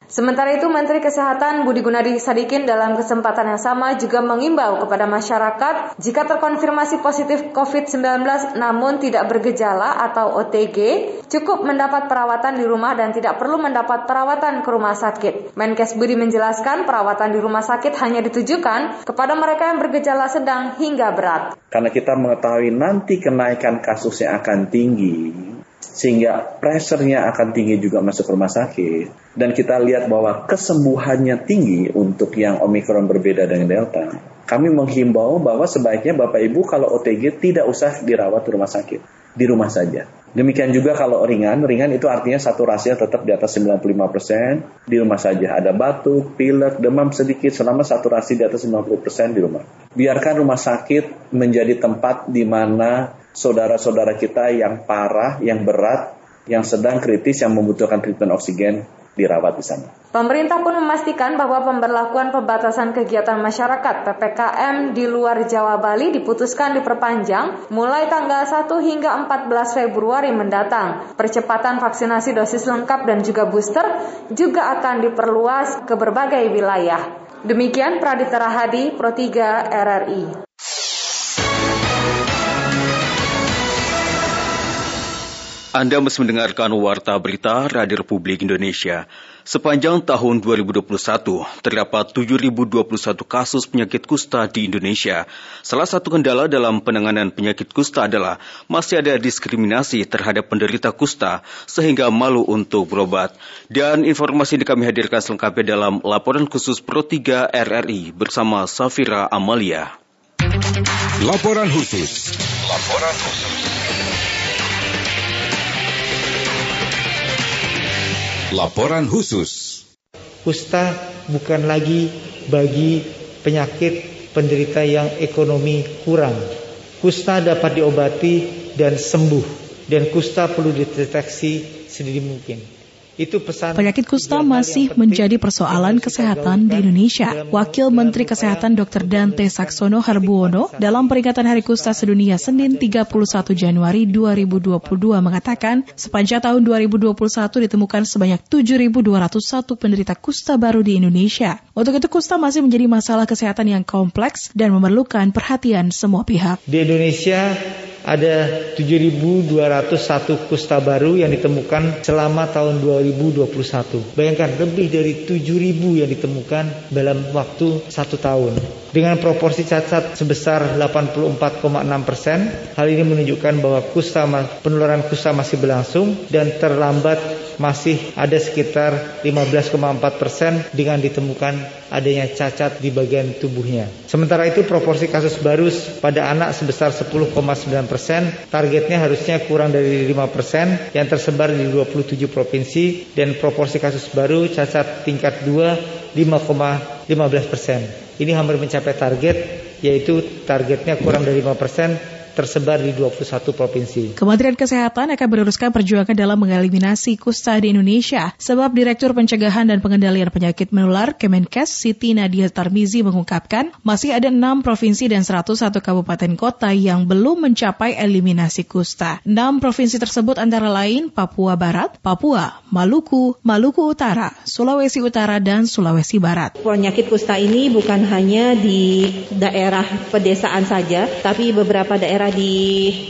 Sementara itu, Menteri Kesehatan Budi Gunadi Sadikin dalam kesempatan yang sama juga mengimbau kepada masyarakat jika terkonfirmasi positif COVID-19 namun tidak bergejala atau OTG, cukup mendapat perawatan di rumah dan tidak perlu mendapat perawatan ke rumah sakit. Menkes Budi menjelaskan perawatan di rumah sakit hanya ditujukan kepada mereka yang bergejala sedang hingga berat. Karena kita mengetahui nanti kenaikan kasusnya akan tinggi, sehingga pressure-nya akan tinggi juga masuk rumah sakit. Dan kita lihat bahwa kesembuhannya tinggi untuk yang Omikron berbeda dengan Delta. Kami menghimbau bahwa sebaiknya Bapak Ibu kalau OTG tidak usah dirawat di rumah sakit. Di rumah saja. Demikian juga kalau ringan. Ringan itu artinya saturasinya tetap di atas 95% di rumah saja. Ada batuk, pilek, demam sedikit. Selama saturasi di atas 50% di rumah. Biarkan rumah sakit menjadi tempat di mana saudara-saudara kita yang parah, yang berat, yang sedang kritis, yang membutuhkan treatment oksigen dirawat di sana. Pemerintah pun memastikan bahwa pemberlakuan pembatasan kegiatan masyarakat PPKM di luar Jawa Bali diputuskan diperpanjang mulai tanggal 1 hingga 14 Februari mendatang. Percepatan vaksinasi dosis lengkap dan juga booster juga akan diperluas ke berbagai wilayah. Demikian Pradita Rahadi, Pro 3 RRI. Anda masih mendengarkan Warta Berita Radio Republik Indonesia. Sepanjang tahun 2021, terdapat 7.021 kasus penyakit kusta di Indonesia. Salah satu kendala dalam penanganan penyakit kusta adalah masih ada diskriminasi terhadap penderita kusta sehingga malu untuk berobat. Dan informasi ini kami hadirkan selengkapnya dalam laporan khusus Pro 3 RRI bersama Safira Amalia. Laporan khusus. Laporan khusus. Laporan khusus. Kusta bukan lagi bagi penyakit penderita yang ekonomi kurang. Kusta dapat diobati dan sembuh dan kusta perlu dideteksi sedini mungkin. Itu pesan Penyakit kusta masih menjadi persoalan kesehatan di Indonesia. Wakil Menteri Kesehatan Dr. Dante Saksono Harbuono dalam peringatan Hari Kusta Sedunia Senin 31 Januari 2022 mengatakan sepanjang tahun 2021 ditemukan sebanyak 7.201 penderita kusta baru di Indonesia. Untuk itu kusta masih menjadi masalah kesehatan yang kompleks dan memerlukan perhatian semua pihak. Di Indonesia ada 7.201 kusta baru yang ditemukan selama tahun 2021. Bayangkan lebih dari 7.000 yang ditemukan dalam waktu satu tahun. Dengan proporsi cacat sebesar 84,6 persen, hal ini menunjukkan bahwa kusta penularan kusta masih berlangsung dan terlambat masih ada sekitar 15,4 persen dengan ditemukan adanya cacat di bagian tubuhnya. Sementara itu proporsi kasus baru pada anak sebesar 10,9 persen, targetnya harusnya kurang dari 5 persen yang tersebar di 27 provinsi dan proporsi kasus baru cacat tingkat 2 5,15 persen. Ini hampir mencapai target yaitu targetnya kurang dari 5 persen tersebar di 21 provinsi. Kementerian Kesehatan akan meneruskan perjuangan dalam mengeliminasi kusta di Indonesia. Sebab Direktur Pencegahan dan Pengendalian Penyakit Menular Kemenkes Siti Nadia Tarmizi mengungkapkan masih ada 6 provinsi dan 101 kabupaten kota yang belum mencapai eliminasi kusta. 6 provinsi tersebut antara lain Papua Barat, Papua, Maluku, Maluku Utara, Sulawesi Utara, dan Sulawesi Barat. Penyakit kusta ini bukan hanya di daerah pedesaan saja, tapi beberapa daerah di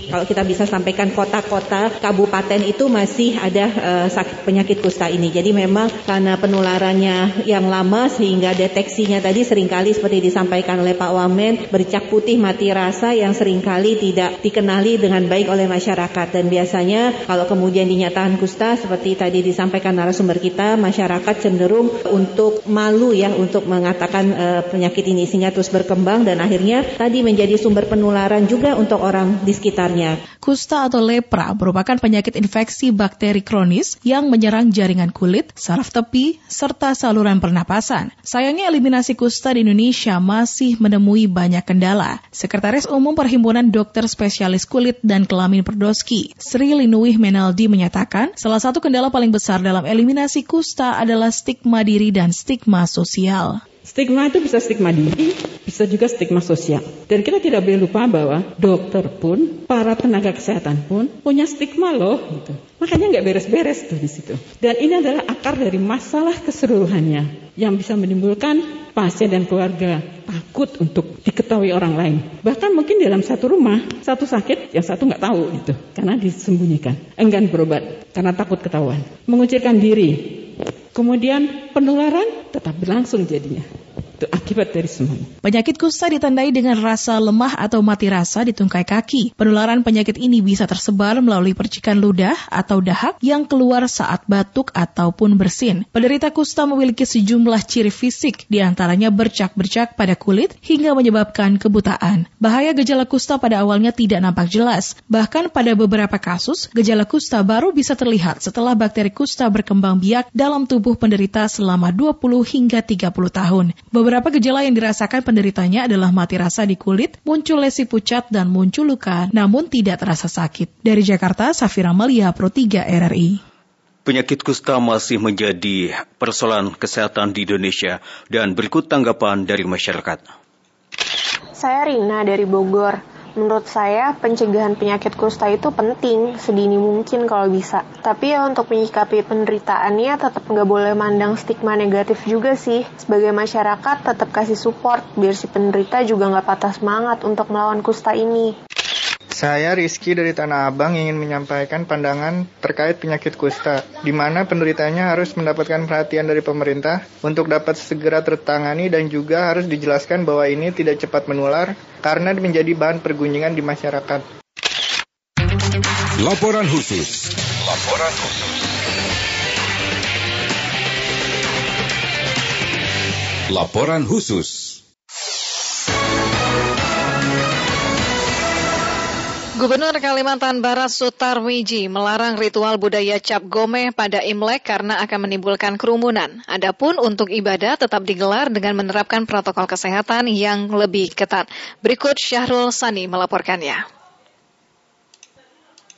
kalau kita bisa sampaikan kota-kota, kabupaten itu masih ada uh, penyakit kusta ini. Jadi memang karena penularannya yang lama sehingga deteksinya tadi sering kali seperti disampaikan oleh Pak Wamen bercak putih mati rasa yang sering kali tidak dikenali dengan baik oleh masyarakat dan biasanya kalau kemudian dinyatakan kusta seperti tadi disampaikan narasumber kita masyarakat cenderung untuk malu ya untuk mengatakan uh, penyakit ini sehingga terus berkembang dan akhirnya tadi menjadi sumber penularan juga untuk orang di sekitarnya. Kusta atau lepra merupakan penyakit infeksi bakteri kronis yang menyerang jaringan kulit, saraf tepi, serta saluran pernapasan. Sayangnya eliminasi kusta di Indonesia masih menemui banyak kendala. Sekretaris Umum Perhimpunan Dokter Spesialis Kulit dan Kelamin Perdoski, Sri Linuih Menaldi menyatakan, salah satu kendala paling besar dalam eliminasi kusta adalah stigma diri dan stigma sosial. Stigma itu bisa stigma diri, bisa juga stigma sosial. Dan kita tidak boleh lupa bahwa dokter pun, para tenaga kesehatan pun punya stigma loh. Gitu. Makanya nggak beres-beres tuh di situ. Dan ini adalah akar dari masalah keseluruhannya yang bisa menimbulkan pasien dan keluarga takut untuk diketahui orang lain. Bahkan mungkin dalam satu rumah, satu sakit, yang satu nggak tahu itu karena disembunyikan, enggan berobat karena takut ketahuan, mengucilkan diri, Kemudian penularan tetap berlangsung jadinya. Itu akibat dari semuanya. Penyakit kusta ditandai dengan rasa lemah atau mati rasa di tungkai kaki. Penularan penyakit ini bisa tersebar melalui percikan ludah atau dahak yang keluar saat batuk ataupun bersin. Penderita kusta memiliki sejumlah ciri fisik, di antaranya bercak-bercak pada kulit hingga menyebabkan kebutaan. Bahaya gejala kusta pada awalnya tidak nampak jelas. Bahkan pada beberapa kasus, gejala kusta baru bisa terlihat setelah bakteri kusta berkembang biak dalam tubuh penderita selama 20 hingga 30 tahun. Beberapa gejala yang dirasakan penderitanya adalah mati rasa di kulit, muncul lesi pucat, dan muncul luka, namun tidak terasa sakit. Dari Jakarta, Safira Malia, Pro 3 RRI. Penyakit kusta masih menjadi persoalan kesehatan di Indonesia dan berikut tanggapan dari masyarakat. Saya Rina dari Bogor. Menurut saya, pencegahan penyakit kusta itu penting, sedini mungkin kalau bisa. Tapi ya untuk menyikapi penderitaannya tetap nggak boleh mandang stigma negatif juga sih. Sebagai masyarakat tetap kasih support, biar si penderita juga nggak patah semangat untuk melawan kusta ini. Saya Rizky dari Tanah Abang ingin menyampaikan pandangan terkait penyakit kusta, di mana penderitanya harus mendapatkan perhatian dari pemerintah untuk dapat segera tertangani dan juga harus dijelaskan bahwa ini tidak cepat menular karena menjadi bahan pergunjingan di masyarakat. Laporan khusus. Laporan khusus. Laporan khusus. Gubernur Kalimantan Barat Sutarwiji melarang ritual budaya cap gome pada Imlek karena akan menimbulkan kerumunan. Adapun untuk ibadah tetap digelar dengan menerapkan protokol kesehatan yang lebih ketat. Berikut Syahrul Sani melaporkannya.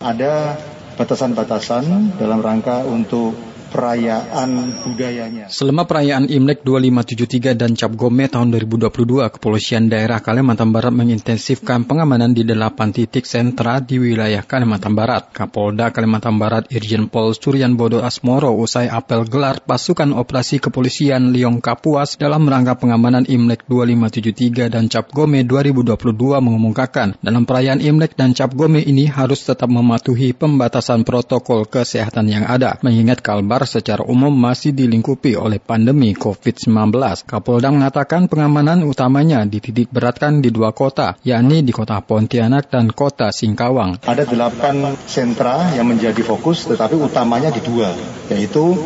Ada batasan-batasan dalam rangka untuk perayaan budayanya. Selama perayaan Imlek 2573 dan Cap Gome tahun 2022, Kepolisian Daerah Kalimantan Barat mengintensifkan pengamanan di delapan titik sentra di wilayah Kalimantan Barat. Kapolda Kalimantan Barat Irjen Pol Suryan Bodo Asmoro usai apel gelar pasukan operasi kepolisian Liong Kapuas dalam rangka pengamanan Imlek 2573 dan Cap Gome 2022 mengumumkakan dalam perayaan Imlek dan Cap Gome ini harus tetap mematuhi pembatasan protokol kesehatan yang ada, mengingat Kalbar secara umum masih dilingkupi oleh pandemi COVID-19. Kapolda mengatakan pengamanan utamanya dititik beratkan di dua kota, yakni di kota Pontianak dan kota Singkawang. Ada delapan sentra yang menjadi fokus, tetapi utamanya di dua, yaitu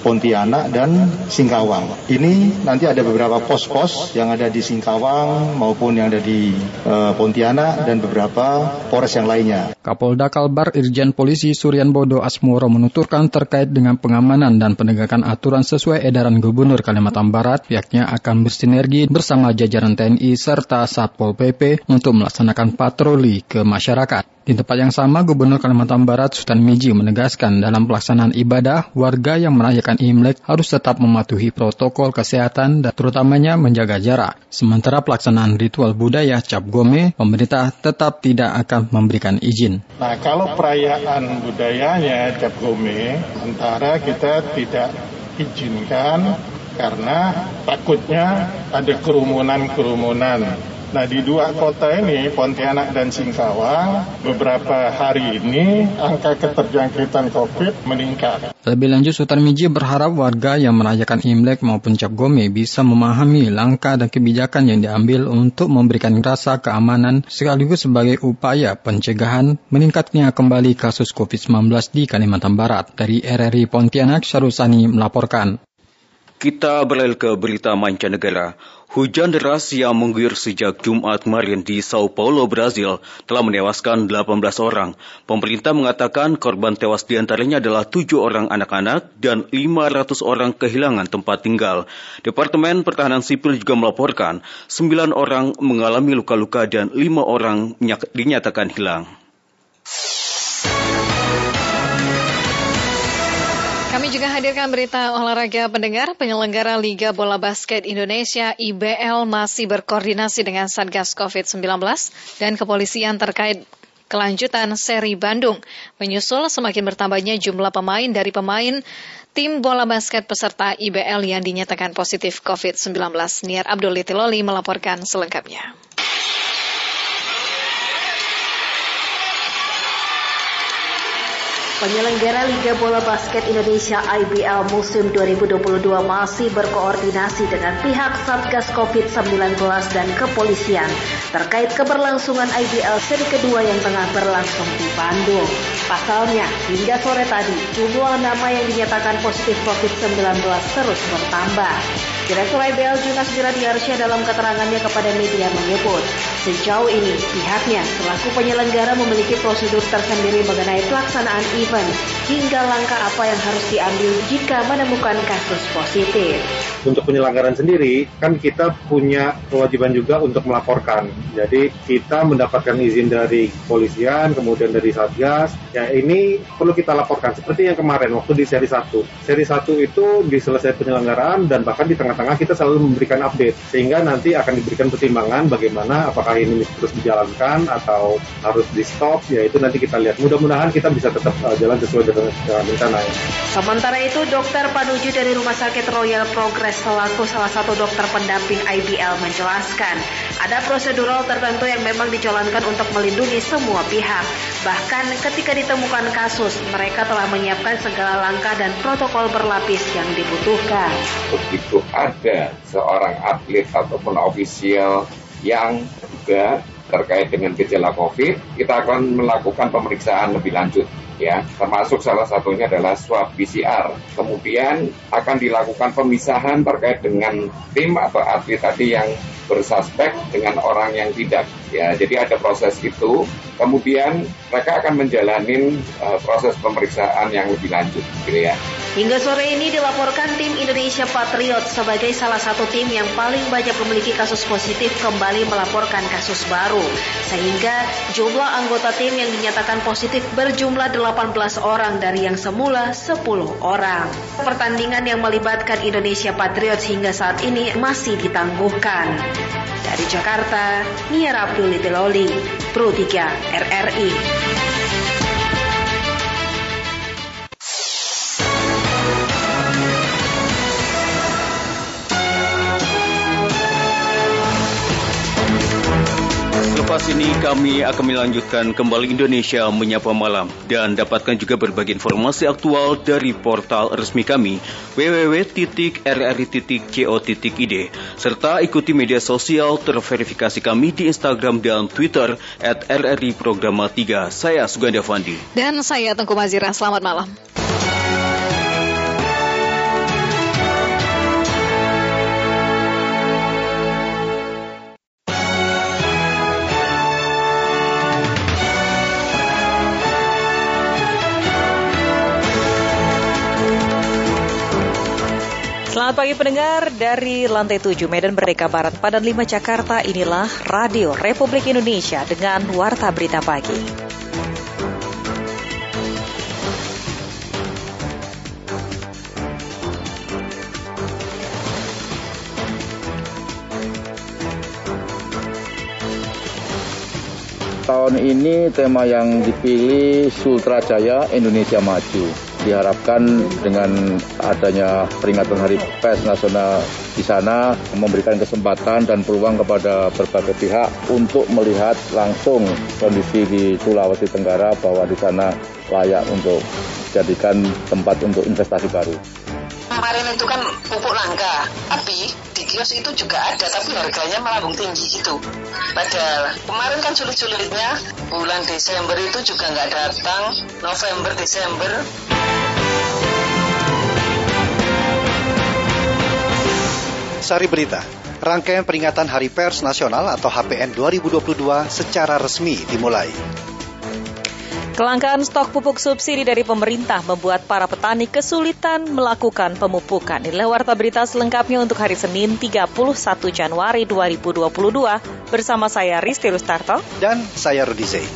Pontianak dan Singkawang. Ini nanti ada beberapa pos-pos yang ada di Singkawang maupun yang ada di uh, Pontianak dan beberapa polres yang lainnya. Kapolda Kalbar Irjen Polisi Suryan Bodo Asmoro menuturkan terkait dengan pengamanan pengamanan dan penegakan aturan sesuai edaran Gubernur Kalimantan Barat, pihaknya akan bersinergi bersama jajaran TNI serta Satpol PP untuk melaksanakan patroli ke masyarakat. Di tempat yang sama, Gubernur Kalimantan Barat Sultan Miji menegaskan dalam pelaksanaan ibadah, warga yang merayakan Imlek harus tetap mematuhi protokol kesehatan dan terutamanya menjaga jarak. Sementara pelaksanaan ritual budaya Cap Gome, pemerintah tetap tidak akan memberikan izin. Nah, kalau perayaan budayanya Cap Gome, sementara kita tidak izinkan karena takutnya ada kerumunan-kerumunan Nah di dua kota ini, Pontianak dan Singkawang, beberapa hari ini angka keterjangkitan COVID meningkat. Lebih lanjut, Sultan Miji berharap warga yang merayakan Imlek maupun Cap Gome bisa memahami langkah dan kebijakan yang diambil untuk memberikan rasa keamanan sekaligus sebagai upaya pencegahan meningkatnya kembali kasus COVID-19 di Kalimantan Barat. Dari RRI Pontianak, Syarusani melaporkan. Kita beralih ke berita mancanegara. Hujan deras yang mengguyur sejak Jumat kemarin di Sao Paulo, Brazil telah menewaskan 18 orang. Pemerintah mengatakan korban tewas di antaranya adalah 7 orang anak-anak dan 500 orang kehilangan tempat tinggal. Departemen Pertahanan Sipil juga melaporkan 9 orang mengalami luka-luka dan 5 orang dinyatakan hilang. Juga hadirkan berita olahraga pendengar. Penyelenggara Liga Bola Basket Indonesia IBL masih berkoordinasi dengan Satgas COVID-19 dan kepolisian terkait kelanjutan seri Bandung. Menyusul semakin bertambahnya jumlah pemain dari pemain tim bola basket peserta IBL yang dinyatakan positif COVID-19. Niar Abdul Litiloli melaporkan selengkapnya. Penyelenggara Liga Bola Basket Indonesia IBL musim 2022 masih berkoordinasi dengan pihak Satgas COVID-19 dan kepolisian terkait keberlangsungan IBL seri kedua yang tengah berlangsung di Bandung. Pasalnya, hingga sore tadi, jumlah nama yang dinyatakan positif COVID-19 terus bertambah. Direktur IBL Junas Wiradiarsya dalam keterangannya kepada media menyebut, sejauh ini pihaknya selaku penyelenggara memiliki prosedur tersendiri mengenai pelaksanaan event hingga langkah apa yang harus diambil jika menemukan kasus positif. Untuk penyelenggaraan sendiri, kan kita punya kewajiban juga untuk melaporkan. Jadi kita mendapatkan izin dari polisian, kemudian dari Satgas. Ya ini perlu kita laporkan. Seperti yang kemarin waktu di seri 1. Seri 1 itu diselesai penyelenggaraan dan bahkan di tengah-tengah kita selalu memberikan update. Sehingga nanti akan diberikan pertimbangan bagaimana apakah ini terus dijalankan atau harus di stop. Ya itu nanti kita lihat. Mudah-mudahan kita bisa tetap uh, jalan sesuai dengan rencana. Sementara itu, dokter Panuju dari Rumah Sakit Royal Progress selaku salah satu dokter pendamping IBL menjelaskan, ada prosedural tertentu yang memang dijalankan untuk melindungi semua pihak. Bahkan ketika ditemukan kasus, mereka telah menyiapkan segala langkah dan protokol berlapis yang dibutuhkan. Begitu ada seorang atlet ataupun ofisial yang juga terkait dengan gejala COVID, kita akan melakukan pemeriksaan lebih lanjut ya, termasuk salah satunya adalah swab PCR. Kemudian akan dilakukan pemisahan terkait dengan tim atau atlet tadi yang bersuspek dengan orang yang tidak. Ya, jadi ada proses itu. Kemudian mereka akan menjalani uh, proses pemeriksaan yang lebih lanjut, gitu ya. Hingga sore ini dilaporkan tim Indonesia Patriot sebagai salah satu tim yang paling banyak memiliki kasus positif kembali melaporkan kasus baru. Sehingga jumlah anggota tim yang dinyatakan positif berjumlah 18 orang dari yang semula 10 orang. Pertandingan yang melibatkan Indonesia Patriot hingga saat ini masih ditangguhkan. Dari Jakarta, Nia Abdul Loli, Pro 3 RRI. Lepas ini kami akan melanjutkan kembali Indonesia Menyapa Malam dan dapatkan juga berbagai informasi aktual dari portal resmi kami www.rri.co.id serta ikuti media sosial terverifikasi kami di Instagram dan Twitter at Programa 3. Saya Suganda Fandi. Dan saya Tengku Mazira. Selamat malam. Selamat pagi pendengar dari lantai 7 Medan Merdeka Barat Padan 5 Jakarta inilah Radio Republik Indonesia dengan Warta Berita Pagi. tahun ini tema yang dipilih Sultra Jaya Indonesia Maju. Diharapkan dengan adanya peringatan Hari Pers Nasional di sana memberikan kesempatan dan peluang kepada berbagai pihak untuk melihat langsung kondisi di Sulawesi Tenggara bahwa di sana layak untuk jadikan tempat untuk investasi baru. Kemarin itu kan pupuk langka, tapi kios itu juga ada, tapi harganya melambung tinggi gitu. Padahal kemarin kan sulit-sulitnya bulan Desember itu juga nggak datang, November, Desember. Sari Berita, rangkaian peringatan Hari Pers Nasional atau HPN 2022 secara resmi dimulai. Kelangkaan stok pupuk subsidi dari pemerintah membuat para petani kesulitan melakukan pemupukan. Inilah warta berita selengkapnya untuk hari Senin 31 Januari 2022 bersama saya Risti Rustarto dan saya Rudi Zey.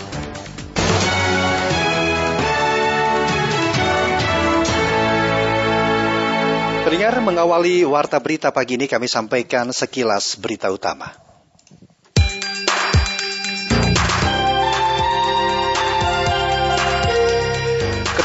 Pendengar mengawali warta berita pagi ini kami sampaikan sekilas berita utama.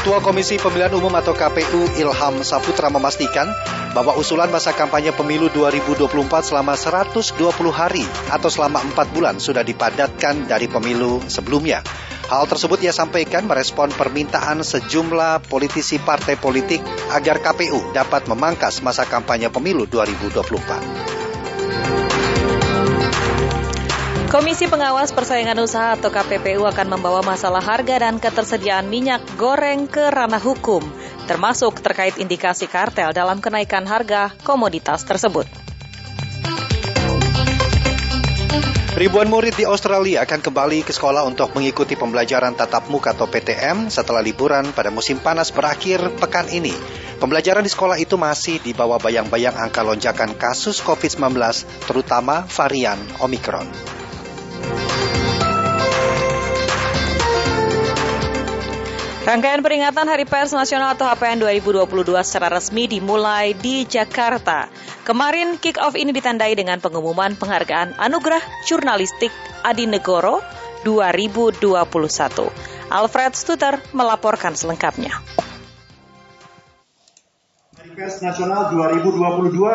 Ketua Komisi Pemilihan Umum atau KPU Ilham Saputra memastikan bahwa usulan masa kampanye pemilu 2024 selama 120 hari atau selama 4 bulan sudah dipadatkan dari pemilu sebelumnya. Hal tersebut ia sampaikan merespon permintaan sejumlah politisi partai politik agar KPU dapat memangkas masa kampanye pemilu 2024. Komisi Pengawas Persaingan Usaha atau KPPU akan membawa masalah harga dan ketersediaan minyak goreng ke ranah hukum, termasuk terkait indikasi kartel dalam kenaikan harga komoditas tersebut. Ribuan murid di Australia akan kembali ke sekolah untuk mengikuti pembelajaran tatap muka atau PTM setelah liburan pada musim panas berakhir pekan ini. Pembelajaran di sekolah itu masih di bawah bayang-bayang angka lonjakan kasus COVID-19, terutama varian Omicron. Rangkaian peringatan Hari Pers Nasional atau HPN 2022 secara resmi dimulai di Jakarta. Kemarin kick off ini ditandai dengan pengumuman penghargaan Anugerah Jurnalistik Adi Negoro 2021. Alfred Stuter melaporkan selengkapnya. Pers Nasional 2022.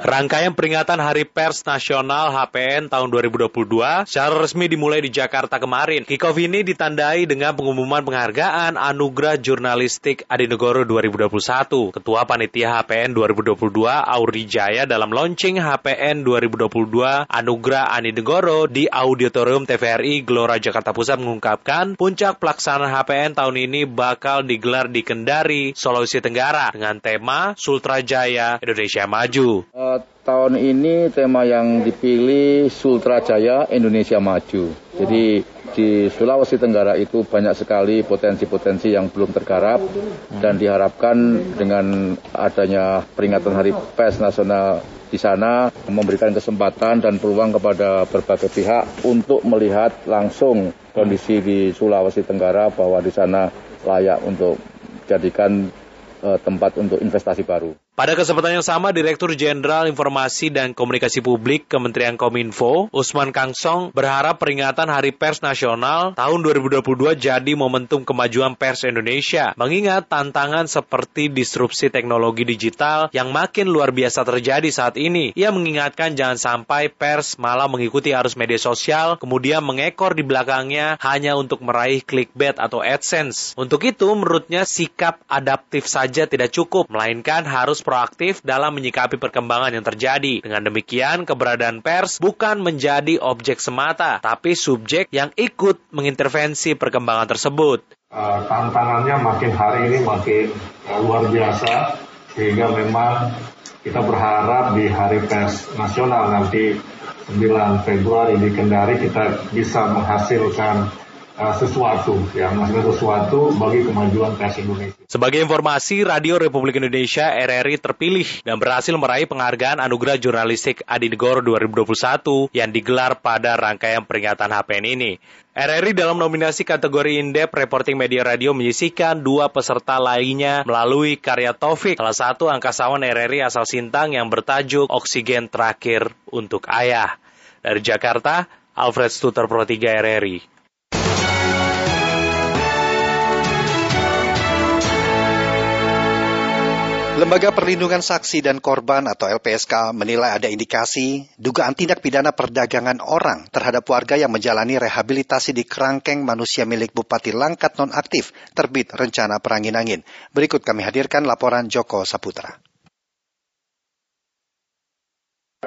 Rangkaian peringatan Hari Pers Nasional HPN tahun 2022 secara resmi dimulai di Jakarta kemarin. Kickoff ini ditandai dengan pengumuman penghargaan Anugerah Jurnalistik Adinegoro 2021. Ketua Panitia HPN 2022 Auri Jaya dalam launching HPN 2022 Anugerah Adinegoro di Auditorium TVRI Gelora Jakarta Pusat mengungkapkan puncak pelaksanaan HPN tahun ini bakal digelar di Kendari, Sulawesi Tenggara dengan tema Sultra Jaya Indonesia Maju. Uh, tahun ini tema yang dipilih Sultra Jaya Indonesia Maju. Jadi di Sulawesi Tenggara itu banyak sekali potensi-potensi yang belum tergarap dan diharapkan dengan adanya peringatan Hari Pers Nasional di sana memberikan kesempatan dan peluang kepada berbagai pihak untuk melihat langsung kondisi di Sulawesi Tenggara bahwa di sana layak untuk jadikan uh, tempat untuk investasi baru. Pada kesempatan yang sama, Direktur Jenderal Informasi dan Komunikasi Publik Kementerian Kominfo, Usman Kangsong, berharap peringatan Hari Pers Nasional tahun 2022 jadi momentum kemajuan pers Indonesia, mengingat tantangan seperti disrupsi teknologi digital yang makin luar biasa terjadi saat ini. Ia mengingatkan jangan sampai pers malah mengikuti arus media sosial, kemudian mengekor di belakangnya hanya untuk meraih clickbait atau AdSense. Untuk itu, menurutnya sikap adaptif saja tidak cukup, melainkan harus proaktif dalam menyikapi perkembangan yang terjadi. Dengan demikian, keberadaan pers bukan menjadi objek semata, tapi subjek yang ikut mengintervensi perkembangan tersebut. Uh, tantangannya makin hari ini makin uh, luar biasa, sehingga memang kita berharap di Hari Pers Nasional nanti 9 Februari di Kendari kita bisa menghasilkan sesuatu, ya menghasilkan sesuatu bagi kemajuan pers Indonesia. Sebagai informasi, Radio Republik Indonesia RRI terpilih dan berhasil meraih penghargaan Anugerah Jurnalistik Adi Negoro 2021 yang digelar pada rangkaian peringatan HPN ini. RRI dalam nominasi kategori Indep Reporting Media Radio menyisikan dua peserta lainnya melalui karya Taufik, salah satu angkasawan RRI asal Sintang yang bertajuk Oksigen Terakhir untuk Ayah. Dari Jakarta, Alfred Stuter Pro 3 RRI. Lembaga Perlindungan Saksi dan Korban atau LPSK menilai ada indikasi dugaan tindak pidana perdagangan orang terhadap warga yang menjalani rehabilitasi di kerangkeng manusia milik Bupati Langkat nonaktif terbit rencana perangin angin. Berikut kami hadirkan laporan Joko Saputra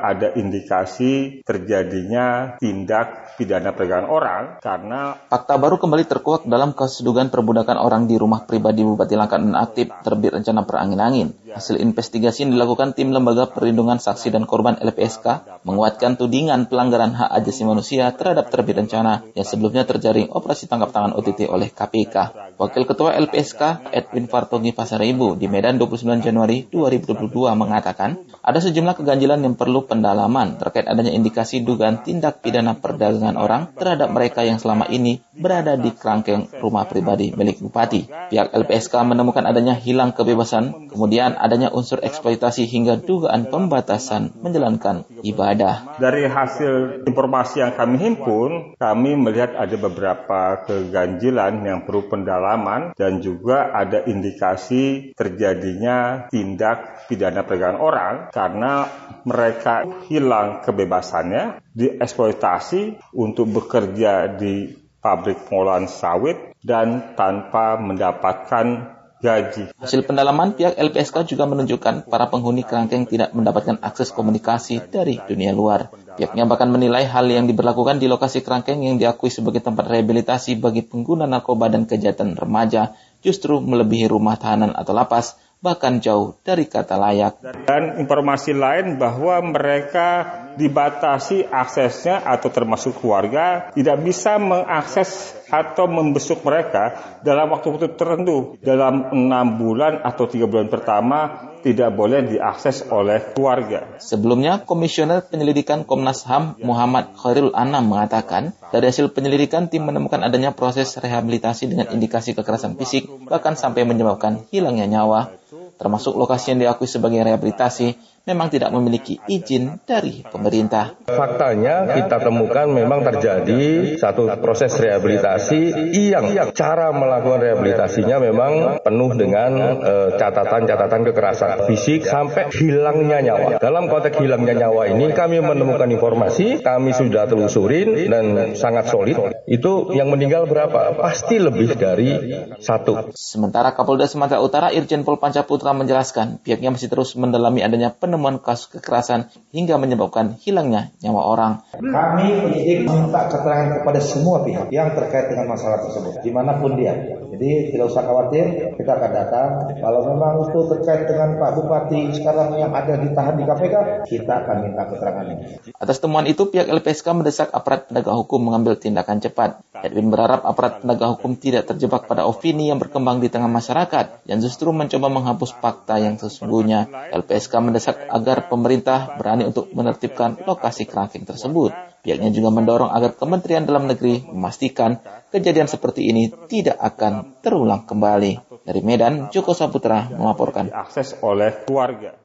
ada indikasi terjadinya tindak pidana perdagangan orang karena fakta baru kembali terkuak dalam kasus dugaan perbudakan orang di rumah pribadi Bupati Langkat nonaktif terbit rencana perangin-angin. Hasil investigasi yang dilakukan tim Lembaga Perlindungan Saksi dan Korban LPSK menguatkan tudingan pelanggaran hak ajasi manusia terhadap terbit rencana yang sebelumnya terjaring operasi tangkap tangan OTT oleh KPK. Wakil Ketua LPSK Edwin Fartogi Pasaribu di Medan 29 Januari 2022 mengatakan ada sejumlah keganjilan yang perlu pendalaman terkait adanya indikasi dugaan tindak pidana perdagangan orang terhadap mereka yang selama ini berada di kerangkeng rumah pribadi milik bupati. Pihak LPSK menemukan adanya hilang kebebasan, kemudian adanya unsur eksploitasi hingga dugaan pembatasan menjalankan ibadah. Dari hasil informasi yang kami himpun, kami melihat ada beberapa keganjilan yang perlu pendalaman dan juga ada indikasi terjadinya tindak pidana perdagangan orang karena mereka hilang kebebasannya, dieksploitasi untuk bekerja di pabrik pengolahan sawit dan tanpa mendapatkan gaji. Hasil pendalaman pihak LPSK juga menunjukkan para penghuni kerangkeng tidak mendapatkan akses komunikasi dari dunia luar. Pihaknya bahkan menilai hal yang diberlakukan di lokasi kerangkeng yang diakui sebagai tempat rehabilitasi bagi pengguna narkoba dan kejahatan remaja justru melebihi rumah tahanan atau lapas bahkan jauh dari kata layak. Dan informasi lain bahwa mereka dibatasi aksesnya atau termasuk keluarga tidak bisa mengakses atau membesuk mereka dalam waktu-waktu tertentu dalam enam bulan atau tiga bulan pertama tidak boleh diakses oleh keluarga. Sebelumnya, Komisioner Penyelidikan Komnas HAM Muhammad Khairul Anam mengatakan, dari hasil penyelidikan tim menemukan adanya proses rehabilitasi dengan indikasi kekerasan fisik, bahkan sampai menyebabkan hilangnya nyawa termasuk lokasi yang diakui sebagai rehabilitasi memang tidak memiliki izin dari pemerintah. Faktanya kita temukan memang terjadi satu proses rehabilitasi yang cara melakukan rehabilitasinya memang penuh dengan eh, catatan-catatan uh, kekerasan fisik sampai hilangnya nyawa. Dalam konteks hilangnya nyawa ini kami menemukan informasi, kami sudah telusurin dan sangat solid. Itu yang meninggal berapa? Pasti lebih dari satu. Sementara Kapolda Sumatera Utara Irjen Pol Pancaputra menjelaskan pihaknya masih terus mendalami adanya pen penemuan kasus kekerasan hingga menyebabkan hilangnya nyawa orang. Kami penyidik meminta keterangan kepada semua pihak yang terkait dengan masalah tersebut, di mana pun dia. Jadi tidak usah khawatir, kita akan datang. Kalau memang itu terkait dengan Pak Bupati sekarang yang ada ditahan di KPK, kita akan minta keterangannya. Atas temuan itu, pihak LPSK mendesak aparat penegak hukum mengambil tindakan cepat. Edwin berharap aparat penegak hukum tidak terjebak pada opini yang berkembang di tengah masyarakat yang justru mencoba menghapus fakta yang sesungguhnya. LPSK mendesak agar pemerintah berani untuk menertibkan lokasi kerangkeng tersebut. Pihaknya juga mendorong agar Kementerian Dalam Negeri memastikan kejadian seperti ini tidak akan terulang kembali. Dari Medan, Joko Saputra melaporkan. Akses oleh keluarga.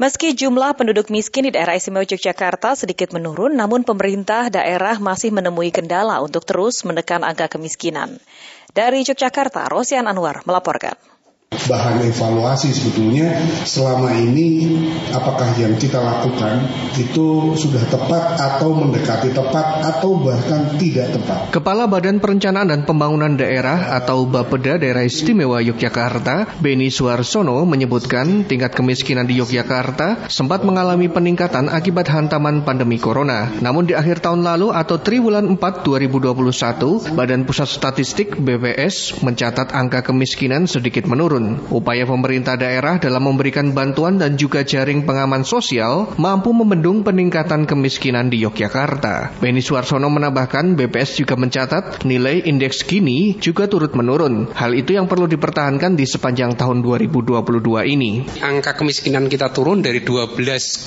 Meski jumlah penduduk miskin di daerah istimewa Yogyakarta sedikit menurun, namun pemerintah daerah masih menemui kendala untuk terus menekan angka kemiskinan. Dari Yogyakarta, Rosian Anwar melaporkan bahan evaluasi sebetulnya selama ini apakah yang kita lakukan itu sudah tepat atau mendekati tepat atau bahkan tidak tepat. Kepala Badan Perencanaan dan Pembangunan Daerah atau Bapeda Daerah Istimewa Yogyakarta, Beni Suarsono menyebutkan tingkat kemiskinan di Yogyakarta sempat mengalami peningkatan akibat hantaman pandemi corona. Namun di akhir tahun lalu atau triwulan 4 2021, Badan Pusat Statistik BPS mencatat angka kemiskinan sedikit menurun menurun. Upaya pemerintah daerah dalam memberikan bantuan dan juga jaring pengaman sosial mampu membendung peningkatan kemiskinan di Yogyakarta. Beni Suarsono menambahkan BPS juga mencatat nilai indeks Gini juga turut menurun. Hal itu yang perlu dipertahankan di sepanjang tahun 2022 ini. Angka kemiskinan kita turun dari 12,81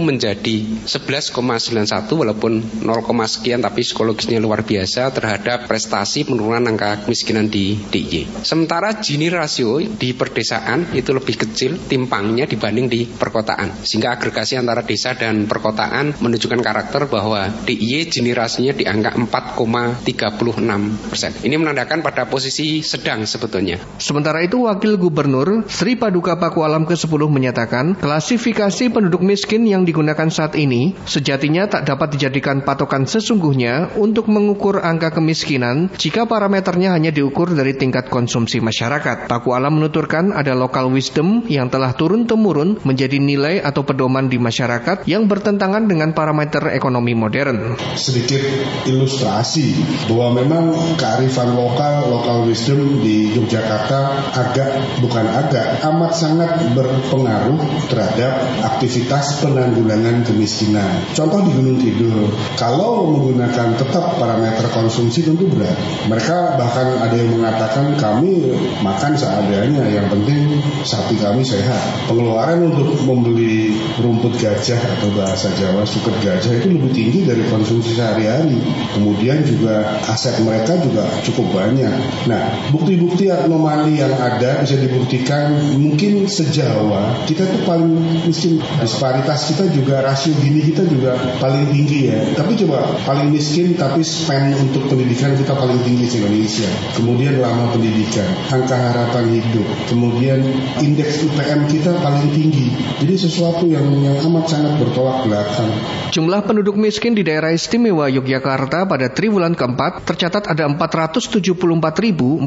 menjadi 11,91 walaupun 0, sekian tapi psikologisnya luar biasa terhadap prestasi penurunan angka kemiskinan di DIY. Sementara Gini rasio di perdesaan itu lebih kecil timpangnya dibanding di perkotaan. Sehingga agregasi antara desa dan perkotaan menunjukkan karakter bahwa DIY Gini rasionya di angka 4,36 persen. Ini menandakan pada posisi sedang sebetulnya. Sementara itu Wakil Gubernur Sri Paduka Pakualam ke-10 menyatakan klasifikasi penduduk miskin yang digunakan saat ini sejatinya tak dapat dijadikan patokan sesungguhnya untuk mengukur angka kemiskinan jika parameternya hanya diukur dari tingkat konsumsi masyarakat. Paku Alam menuturkan ada local wisdom yang telah turun-temurun menjadi nilai atau pedoman di masyarakat yang bertentangan dengan parameter ekonomi modern. Sedikit ilustrasi bahwa memang kearifan lokal, local wisdom di Yogyakarta agak, bukan agak, amat sangat berpengaruh terhadap aktivitas penanggulangan kemiskinan. Contoh di Gunung Kidul, kalau menggunakan tetap parameter konsumsi tentu berat. Mereka bahkan ada yang mengatakan kami makan seadanya, yang penting sapi kami sehat. Pengeluaran untuk membeli rumput gajah atau bahasa Jawa suket gajah itu lebih tinggi dari konsumsi sehari-hari. Kemudian juga aset mereka juga cukup banyak. Nah, bukti-bukti anomali yang ada bisa dibuktikan mungkin sejawa kita tuh paling miskin disparitas kita juga rasio gini kita juga paling tinggi ya. Tapi coba paling miskin tapi spend untuk pendidikan kita paling tinggi di Indonesia. Kemudian lama pendidikan, angka harapan hidup, kemudian indeks IPM kita paling tinggi. Jadi sesuatu yang yang amat sangat bertolak belakang. Jumlah penduduk miskin di daerah istimewa Yogyakarta pada triwulan keempat tercatat ada 474.490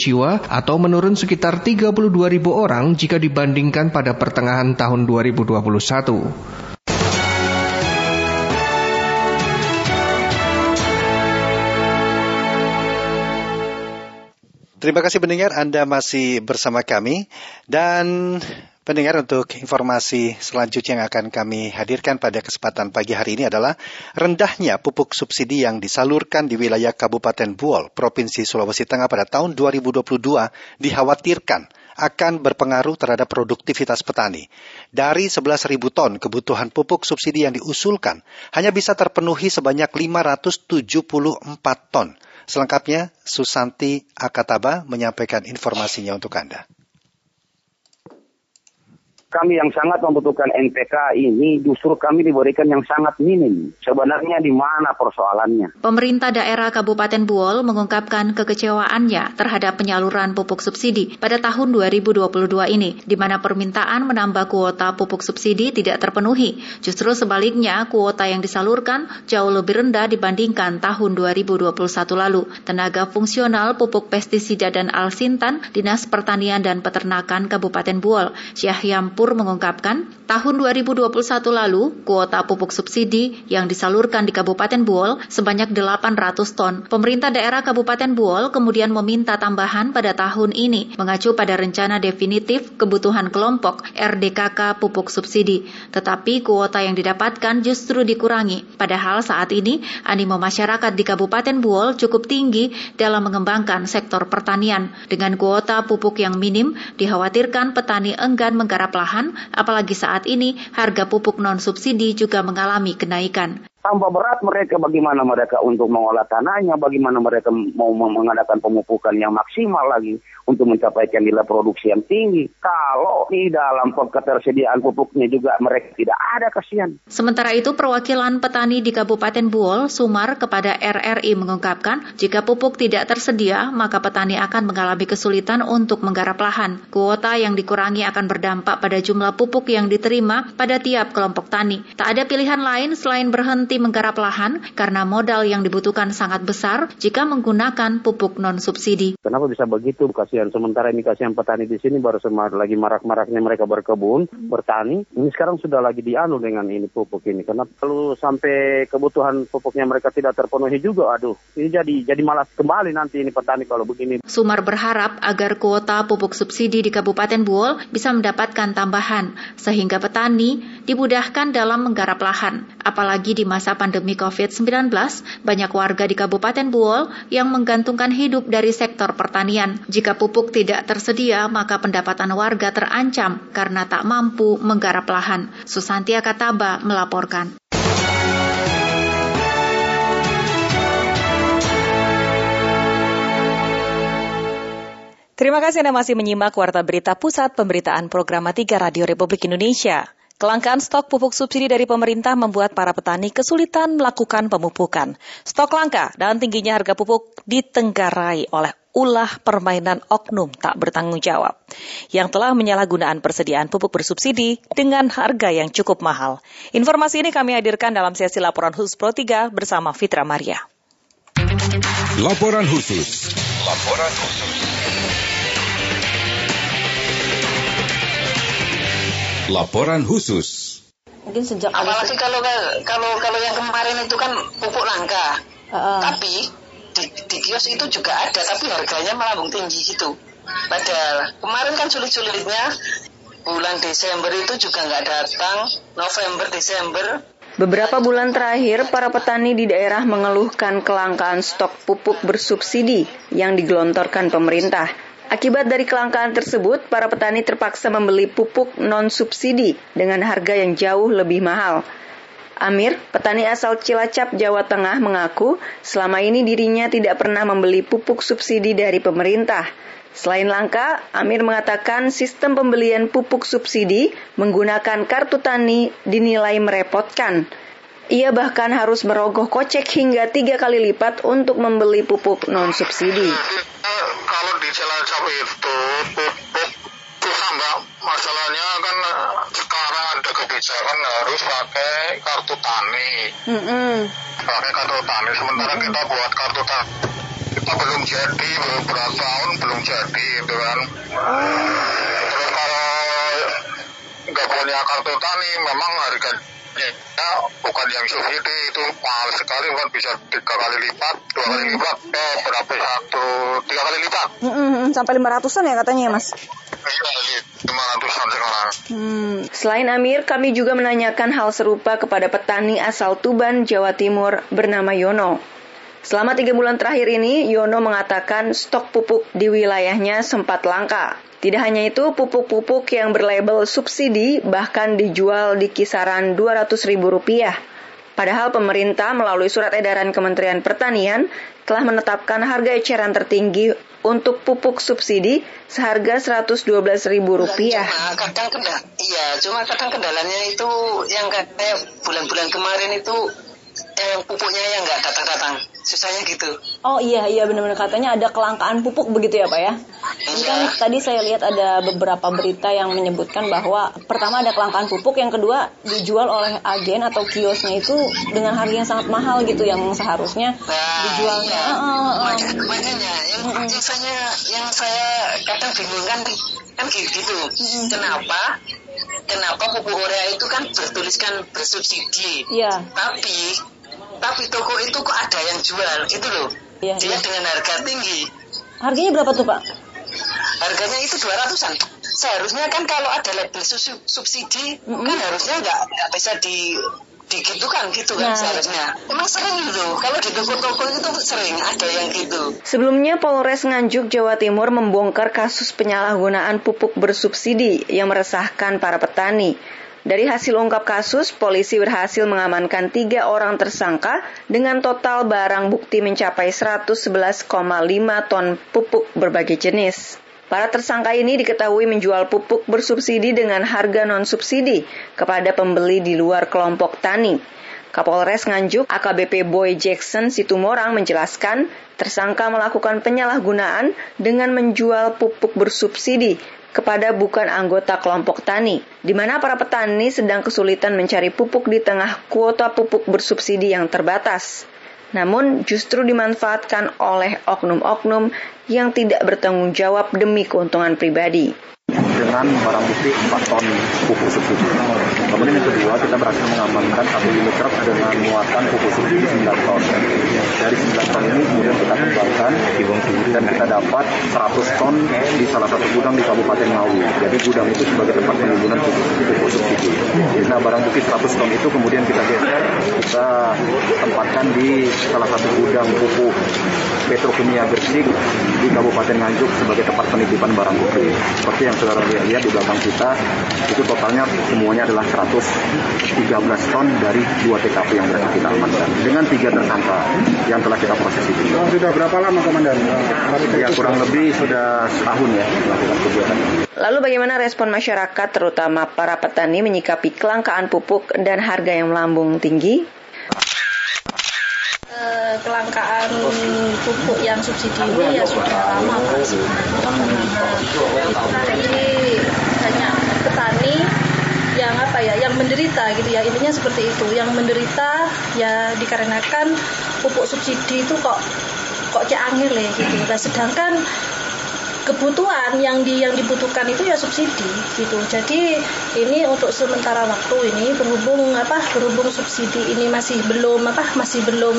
jiwa atau menurun sekitar 32.000 orang jika dibandingkan pada pertengahan tahun 2021. Terima kasih pendengar Anda masih bersama kami dan pendengar untuk informasi selanjutnya yang akan kami hadirkan pada kesempatan pagi hari ini adalah rendahnya pupuk subsidi yang disalurkan di wilayah Kabupaten Buol, Provinsi Sulawesi Tengah pada tahun 2022 dikhawatirkan akan berpengaruh terhadap produktivitas petani. Dari 11.000 ton kebutuhan pupuk subsidi yang diusulkan, hanya bisa terpenuhi sebanyak 574 ton. Selengkapnya, Susanti Akataba menyampaikan informasinya untuk Anda kami yang sangat membutuhkan NPK ini justru kami diberikan yang sangat minim. Sebenarnya di mana persoalannya? Pemerintah daerah Kabupaten Buol mengungkapkan kekecewaannya terhadap penyaluran pupuk subsidi pada tahun 2022 ini, di mana permintaan menambah kuota pupuk subsidi tidak terpenuhi. Justru sebaliknya, kuota yang disalurkan jauh lebih rendah dibandingkan tahun 2021 lalu. Tenaga fungsional pupuk pestisida dan alsintan Dinas Pertanian dan Peternakan Kabupaten Buol, Syahyam Pur mengungkapkan, tahun 2021 lalu, kuota pupuk subsidi yang disalurkan di Kabupaten Buol sebanyak 800 ton. Pemerintah daerah Kabupaten Buol kemudian meminta tambahan pada tahun ini, mengacu pada rencana definitif kebutuhan kelompok RDKK pupuk subsidi. Tetapi kuota yang didapatkan justru dikurangi. Padahal saat ini, animo masyarakat di Kabupaten Buol cukup tinggi dalam mengembangkan sektor pertanian. Dengan kuota pupuk yang minim, dikhawatirkan petani enggan menggarap lahan lahan, apalagi saat ini harga pupuk non-subsidi juga mengalami kenaikan. Tambah berat mereka bagaimana mereka untuk mengolah tanahnya, bagaimana mereka mau mengadakan pemupukan yang maksimal lagi untuk mencapai nilai produksi yang tinggi. Kalau di dalam ketersediaan pupuknya juga mereka tidak ada kasihan. Sementara itu perwakilan petani di Kabupaten Buol, Sumar kepada RRI mengungkapkan jika pupuk tidak tersedia maka petani akan mengalami kesulitan untuk menggarap lahan. Kuota yang dikurangi akan berdampak pada jumlah pupuk yang diterima pada tiap kelompok tani. Tak ada pilihan lain selain berhenti berhenti menggarap lahan karena modal yang dibutuhkan sangat besar jika menggunakan pupuk non-subsidi. Kenapa bisa begitu? Kasihan. Sementara ini kasihan petani di sini baru lagi marak-maraknya mereka berkebun, bertani. Ini sekarang sudah lagi dianu dengan ini pupuk ini. Karena kalau sampai kebutuhan pupuknya mereka tidak terpenuhi juga, aduh, ini jadi jadi malas kembali nanti ini petani kalau begini. Sumar berharap agar kuota pupuk subsidi di Kabupaten Buol bisa mendapatkan tambahan, sehingga petani dimudahkan dalam menggarap lahan. Apalagi di masa pandemi COVID-19, banyak warga di Kabupaten Buol yang menggantungkan hidup dari sektor pertanian. Jika pupuk tidak tersedia, maka pendapatan warga terancam karena tak mampu menggarap lahan. Susantia Kataba melaporkan. Terima kasih Anda masih menyimak Warta Berita Pusat Pemberitaan Program 3 Radio Republik Indonesia. Kelangkaan stok pupuk subsidi dari pemerintah membuat para petani kesulitan melakukan pemupukan. Stok langka dan tingginya harga pupuk ditenggarai oleh ulah permainan oknum tak bertanggung jawab yang telah menyalahgunaan persediaan pupuk bersubsidi dengan harga yang cukup mahal. Informasi ini kami hadirkan dalam sesi laporan khusus Pro 3 bersama Fitra Maria. Laporan khusus. Laporan khusus. Laporan khusus. Mungkin sejak apalagi kalau kalau kalau yang kemarin itu kan pupuk langka. Uh, tapi di, di kios itu juga ada tapi harganya melambung tinggi gitu. Padahal kemarin kan sulit-sulitnya bulan Desember itu juga nggak datang, November, Desember Beberapa bulan terakhir, para petani di daerah mengeluhkan kelangkaan stok pupuk bersubsidi yang digelontorkan pemerintah. Akibat dari kelangkaan tersebut, para petani terpaksa membeli pupuk non-subsidi dengan harga yang jauh lebih mahal. Amir, petani asal Cilacap, Jawa Tengah, mengaku selama ini dirinya tidak pernah membeli pupuk subsidi dari pemerintah. Selain langka, Amir mengatakan sistem pembelian pupuk subsidi menggunakan kartu tani dinilai merepotkan. Ia bahkan harus merogoh kocek hingga tiga kali lipat untuk membeli pupuk non-subsidi kalau di Cilacap itu pupuk susah mbak masalahnya kan sekarang ada kebijakan harus pakai kartu tani mm -hmm. pakai kartu tani sementara mm -hmm. kita buat kartu tani kita belum jadi beberapa tahun belum jadi itu kan oh. terus kalau nggak punya kartu tani memang harga ya bukan yang subsidi itu. Mahal sekali kan bisa tiga kali lipat dua kali hmm. lipat. Eh berapa satu tiga kali lipat. Mm -hmm, sampai lima ratusan ya katanya ya mas? Iya. Lima ratusan sekarang. Hmm. selain Amir kami juga menanyakan hal serupa kepada petani asal Tuban Jawa Timur bernama Yono Selama tiga bulan terakhir ini, Yono mengatakan stok pupuk di wilayahnya sempat langka. Tidak hanya itu, pupuk-pupuk yang berlabel subsidi bahkan dijual di kisaran Rp200.000. Padahal pemerintah melalui surat edaran Kementerian Pertanian telah menetapkan harga eceran tertinggi untuk pupuk subsidi seharga Rp112.000. Cuma kadang kendala, iya, cuma kadang kendalanya itu yang kayak bulan-bulan kemarin itu yang pupuknya yang nggak datang-datang susahnya gitu oh iya iya benar-benar katanya ada kelangkaan pupuk begitu ya pak ya ini kan iya. tadi saya lihat ada beberapa berita yang menyebutkan bahwa pertama ada kelangkaan pupuk yang kedua dijual oleh agen atau kiosnya itu dengan harga yang sangat mahal gitu yang seharusnya nah, dijualnya iya. uh, uh, uh. makanya yang, uh, uh. yang saya yang saya kadang bingung kan kan gitu uh, kenapa kenapa pupuk urea itu kan bertuliskan bersubsidi yeah. tapi tapi toko itu kok ada yang jual gitu loh iya, dia iya. dengan harga tinggi harganya berapa tuh pak harganya itu dua ratusan seharusnya kan kalau ada label subsidi mm -hmm. kan harusnya nggak bisa di digitukan gitu kan nah. seharusnya. Emang sering gitu. Kalau di toko-toko itu sering ada yang gitu. Sebelumnya Polres Nganjuk Jawa Timur membongkar kasus penyalahgunaan pupuk bersubsidi yang meresahkan para petani. Dari hasil ungkap kasus, polisi berhasil mengamankan tiga orang tersangka dengan total barang bukti mencapai 111,5 ton pupuk berbagai jenis. Para tersangka ini diketahui menjual pupuk bersubsidi dengan harga non-subsidi kepada pembeli di luar kelompok tani. Kapolres Nganjuk AKBP Boy Jackson Situmorang menjelaskan tersangka melakukan penyalahgunaan dengan menjual pupuk bersubsidi kepada bukan anggota kelompok tani, di mana para petani sedang kesulitan mencari pupuk di tengah kuota pupuk bersubsidi yang terbatas. Namun justru dimanfaatkan oleh oknum-oknum yang tidak bertanggung jawab demi keuntungan pribadi dengan barang bukti 4 ton pupuk subsidi. Kemudian yang kedua, kita berhasil mengamankan satu unit truk dengan muatan pupuk subsidi 9 ton. Dari 9 ton ini kemudian kita kembangkan dan kita dapat 100 ton di salah satu gudang di Kabupaten Ngawi. Jadi gudang itu sebagai tempat penimbunan pupuk, subsidi. Nah barang bukti 100 ton itu kemudian kita geser, kita tempatkan di salah satu gudang pupuk petrokimia bersih di Kabupaten Nganjuk sebagai tempat penitipan barang bukti. Seperti yang saudara lihat di belakang kita, itu totalnya semuanya adalah 113 ton dari dua TKP yang berada kita amankan. Dengan tiga tersangka yang telah kita proses itu. Sudah berapa lama Komandan? Ya kurang lebih sudah setahun ya melakukan kegiatan. Lalu bagaimana respon masyarakat terutama para petani menyikapi kelangkaan pupuk dan harga yang melambung tinggi? Eh, kelangkaan pupuk yang subsidi ini ya sudah lama Pak sebenarnya. Banyak petani yang ya, yang menderita gitu ya. Intinya seperti itu. Yang menderita ya dikarenakan pupuk subsidi itu kok kok kayak angin gitu. Nah, sedangkan kebutuhan yang di yang dibutuhkan itu ya subsidi gitu. Jadi ini untuk sementara waktu ini berhubung apa berhubung subsidi ini masih belum apa masih belum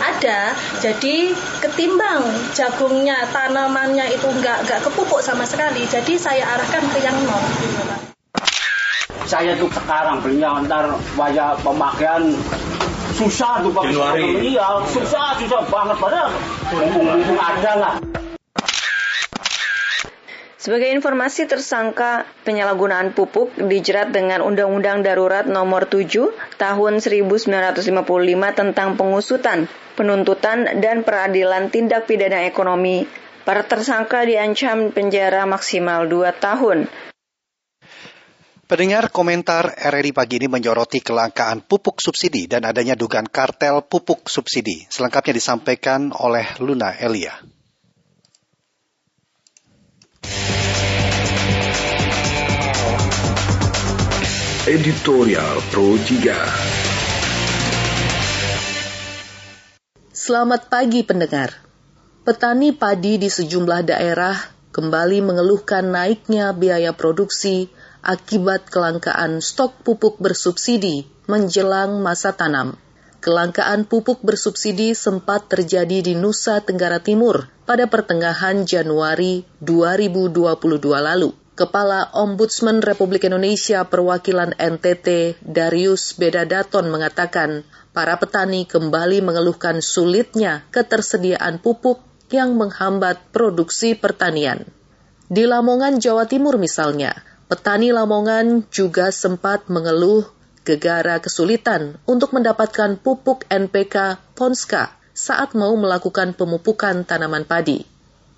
ada. Jadi ketimbang jagungnya tanamannya itu enggak enggak kepupuk sama sekali. Jadi saya arahkan ke yang nol. Gitu, saya tuh sekarang belinya antar wajah pemakaian. Susah tuh pakai iya susah susah banget. Padahal mumpung ada lah. Sebagai informasi, tersangka penyalahgunaan pupuk dijerat dengan Undang-Undang Darurat Nomor 7 Tahun 1955 tentang pengusutan, penuntutan, dan peradilan tindak pidana ekonomi. Para tersangka diancam penjara maksimal 2 tahun. Pendengar komentar RRI pagi ini menyoroti kelangkaan pupuk subsidi dan adanya dugaan kartel pupuk subsidi. Selengkapnya disampaikan oleh Luna Elia. Editorial Pro 3 Selamat pagi pendengar. Petani padi di sejumlah daerah kembali mengeluhkan naiknya biaya produksi akibat kelangkaan stok pupuk bersubsidi menjelang masa tanam. Kelangkaan pupuk bersubsidi sempat terjadi di Nusa Tenggara Timur pada pertengahan Januari 2022 lalu. Kepala Ombudsman Republik Indonesia perwakilan NTT Darius Bedadaton mengatakan, para petani kembali mengeluhkan sulitnya ketersediaan pupuk yang menghambat produksi pertanian. Di Lamongan, Jawa Timur misalnya, petani Lamongan juga sempat mengeluh gegara kesulitan untuk mendapatkan pupuk NPK Ponska saat mau melakukan pemupukan tanaman padi.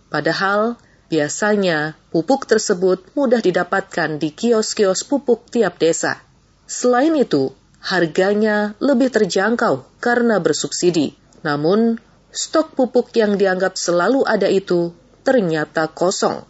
Padahal Biasanya, pupuk tersebut mudah didapatkan di kios-kios pupuk tiap desa. Selain itu, harganya lebih terjangkau karena bersubsidi. Namun, stok pupuk yang dianggap selalu ada itu ternyata kosong.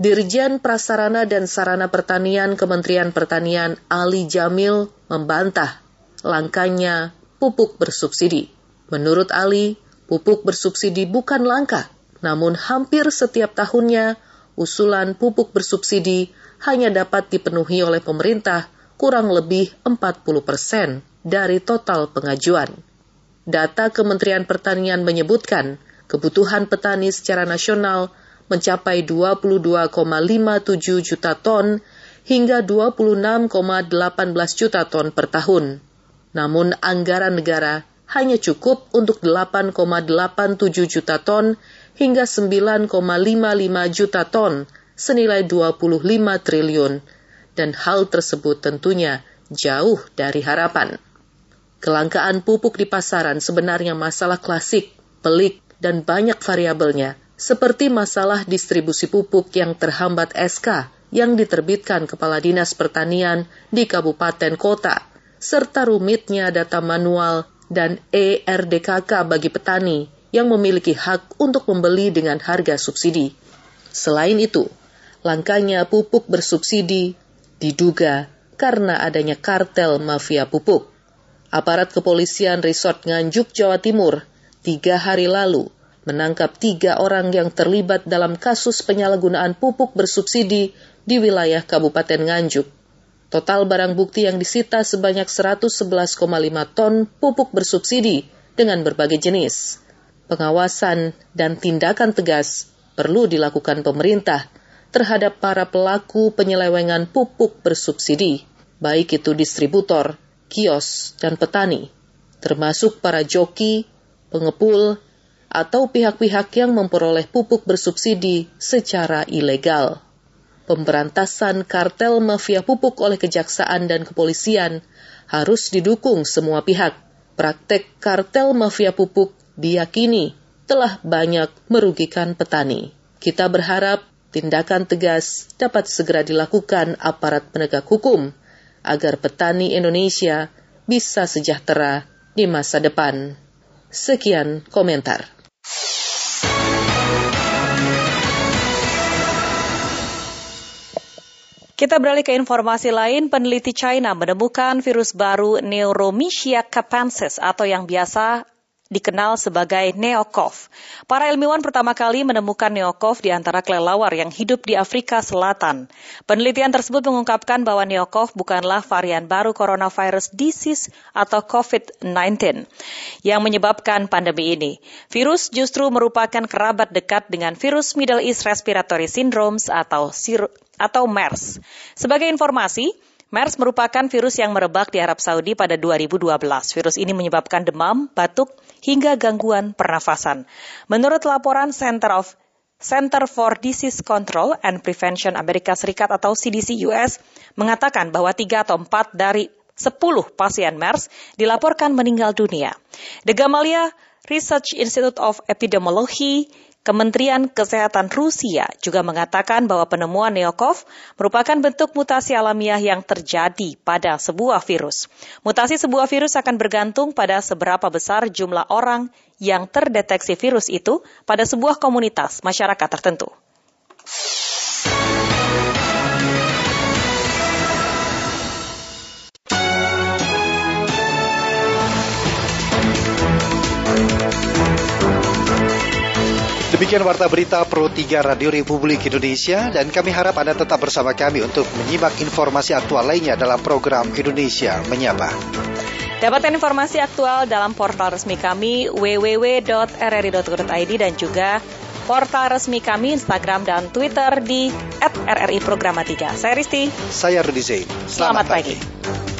Dirjen Prasarana dan Sarana Pertanian Kementerian Pertanian Ali Jamil membantah langkanya pupuk bersubsidi. Menurut Ali, pupuk bersubsidi bukan langka, namun hampir setiap tahunnya, usulan pupuk bersubsidi hanya dapat dipenuhi oleh pemerintah kurang lebih 40 persen dari total pengajuan. Data Kementerian Pertanian menyebutkan kebutuhan petani secara nasional mencapai 22,57 juta ton hingga 26,18 juta ton per tahun. Namun anggaran negara hanya cukup untuk 8,87 juta ton hingga 9,55 juta ton senilai 25 triliun dan hal tersebut tentunya jauh dari harapan. Kelangkaan pupuk di pasaran sebenarnya masalah klasik, pelik, dan banyak variabelnya, seperti masalah distribusi pupuk yang terhambat SK yang diterbitkan Kepala Dinas Pertanian di kabupaten kota, serta rumitnya data manual dan ERDKK bagi petani yang memiliki hak untuk membeli dengan harga subsidi. Selain itu, langkanya pupuk bersubsidi diduga karena adanya kartel mafia pupuk. Aparat kepolisian Resort Nganjuk, Jawa Timur, tiga hari lalu menangkap tiga orang yang terlibat dalam kasus penyalahgunaan pupuk bersubsidi di wilayah Kabupaten Nganjuk. Total barang bukti yang disita sebanyak 111,5 ton pupuk bersubsidi dengan berbagai jenis. Pengawasan dan tindakan tegas perlu dilakukan pemerintah terhadap para pelaku penyelewengan pupuk bersubsidi, baik itu distributor, kios, dan petani, termasuk para joki, pengepul, atau pihak-pihak yang memperoleh pupuk bersubsidi secara ilegal pemberantasan kartel mafia pupuk oleh kejaksaan dan kepolisian harus didukung semua pihak. Praktek kartel mafia pupuk diyakini telah banyak merugikan petani. Kita berharap tindakan tegas dapat segera dilakukan aparat penegak hukum agar petani Indonesia bisa sejahtera di masa depan. Sekian komentar. Kita beralih ke informasi lain, peneliti China menemukan virus baru Neuromycia capensis atau yang biasa dikenal sebagai neokov. Para ilmuwan pertama kali menemukan neokov di antara kelelawar yang hidup di Afrika Selatan. Penelitian tersebut mengungkapkan bahwa neokov bukanlah varian baru coronavirus disease atau COVID-19 yang menyebabkan pandemi ini. Virus justru merupakan kerabat dekat dengan virus Middle East Respiratory Syndrome atau atau MERS. Sebagai informasi, MERS merupakan virus yang merebak di Arab Saudi pada 2012. Virus ini menyebabkan demam, batuk, hingga gangguan pernafasan. Menurut laporan Center of Center for Disease Control and Prevention Amerika Serikat atau CDC US mengatakan bahwa 3 atau 4 dari 10 pasien MERS dilaporkan meninggal dunia. The Gamaleya Research Institute of Epidemiology Kementerian Kesehatan Rusia juga mengatakan bahwa penemuan Neokov merupakan bentuk mutasi alamiah yang terjadi pada sebuah virus. Mutasi sebuah virus akan bergantung pada seberapa besar jumlah orang yang terdeteksi virus itu pada sebuah komunitas masyarakat tertentu. Demikian Warta Berita Pro 3 Radio Republik Indonesia dan kami harap Anda tetap bersama kami untuk menyimak informasi aktual lainnya dalam program Indonesia Menyapa. Dapatkan informasi aktual dalam portal resmi kami www.rri.co.id dan juga portal resmi kami Instagram dan Twitter di @rri Programa 3. Saya Risti. Saya Rudi Zain. Selamat, Selamat pagi. pagi.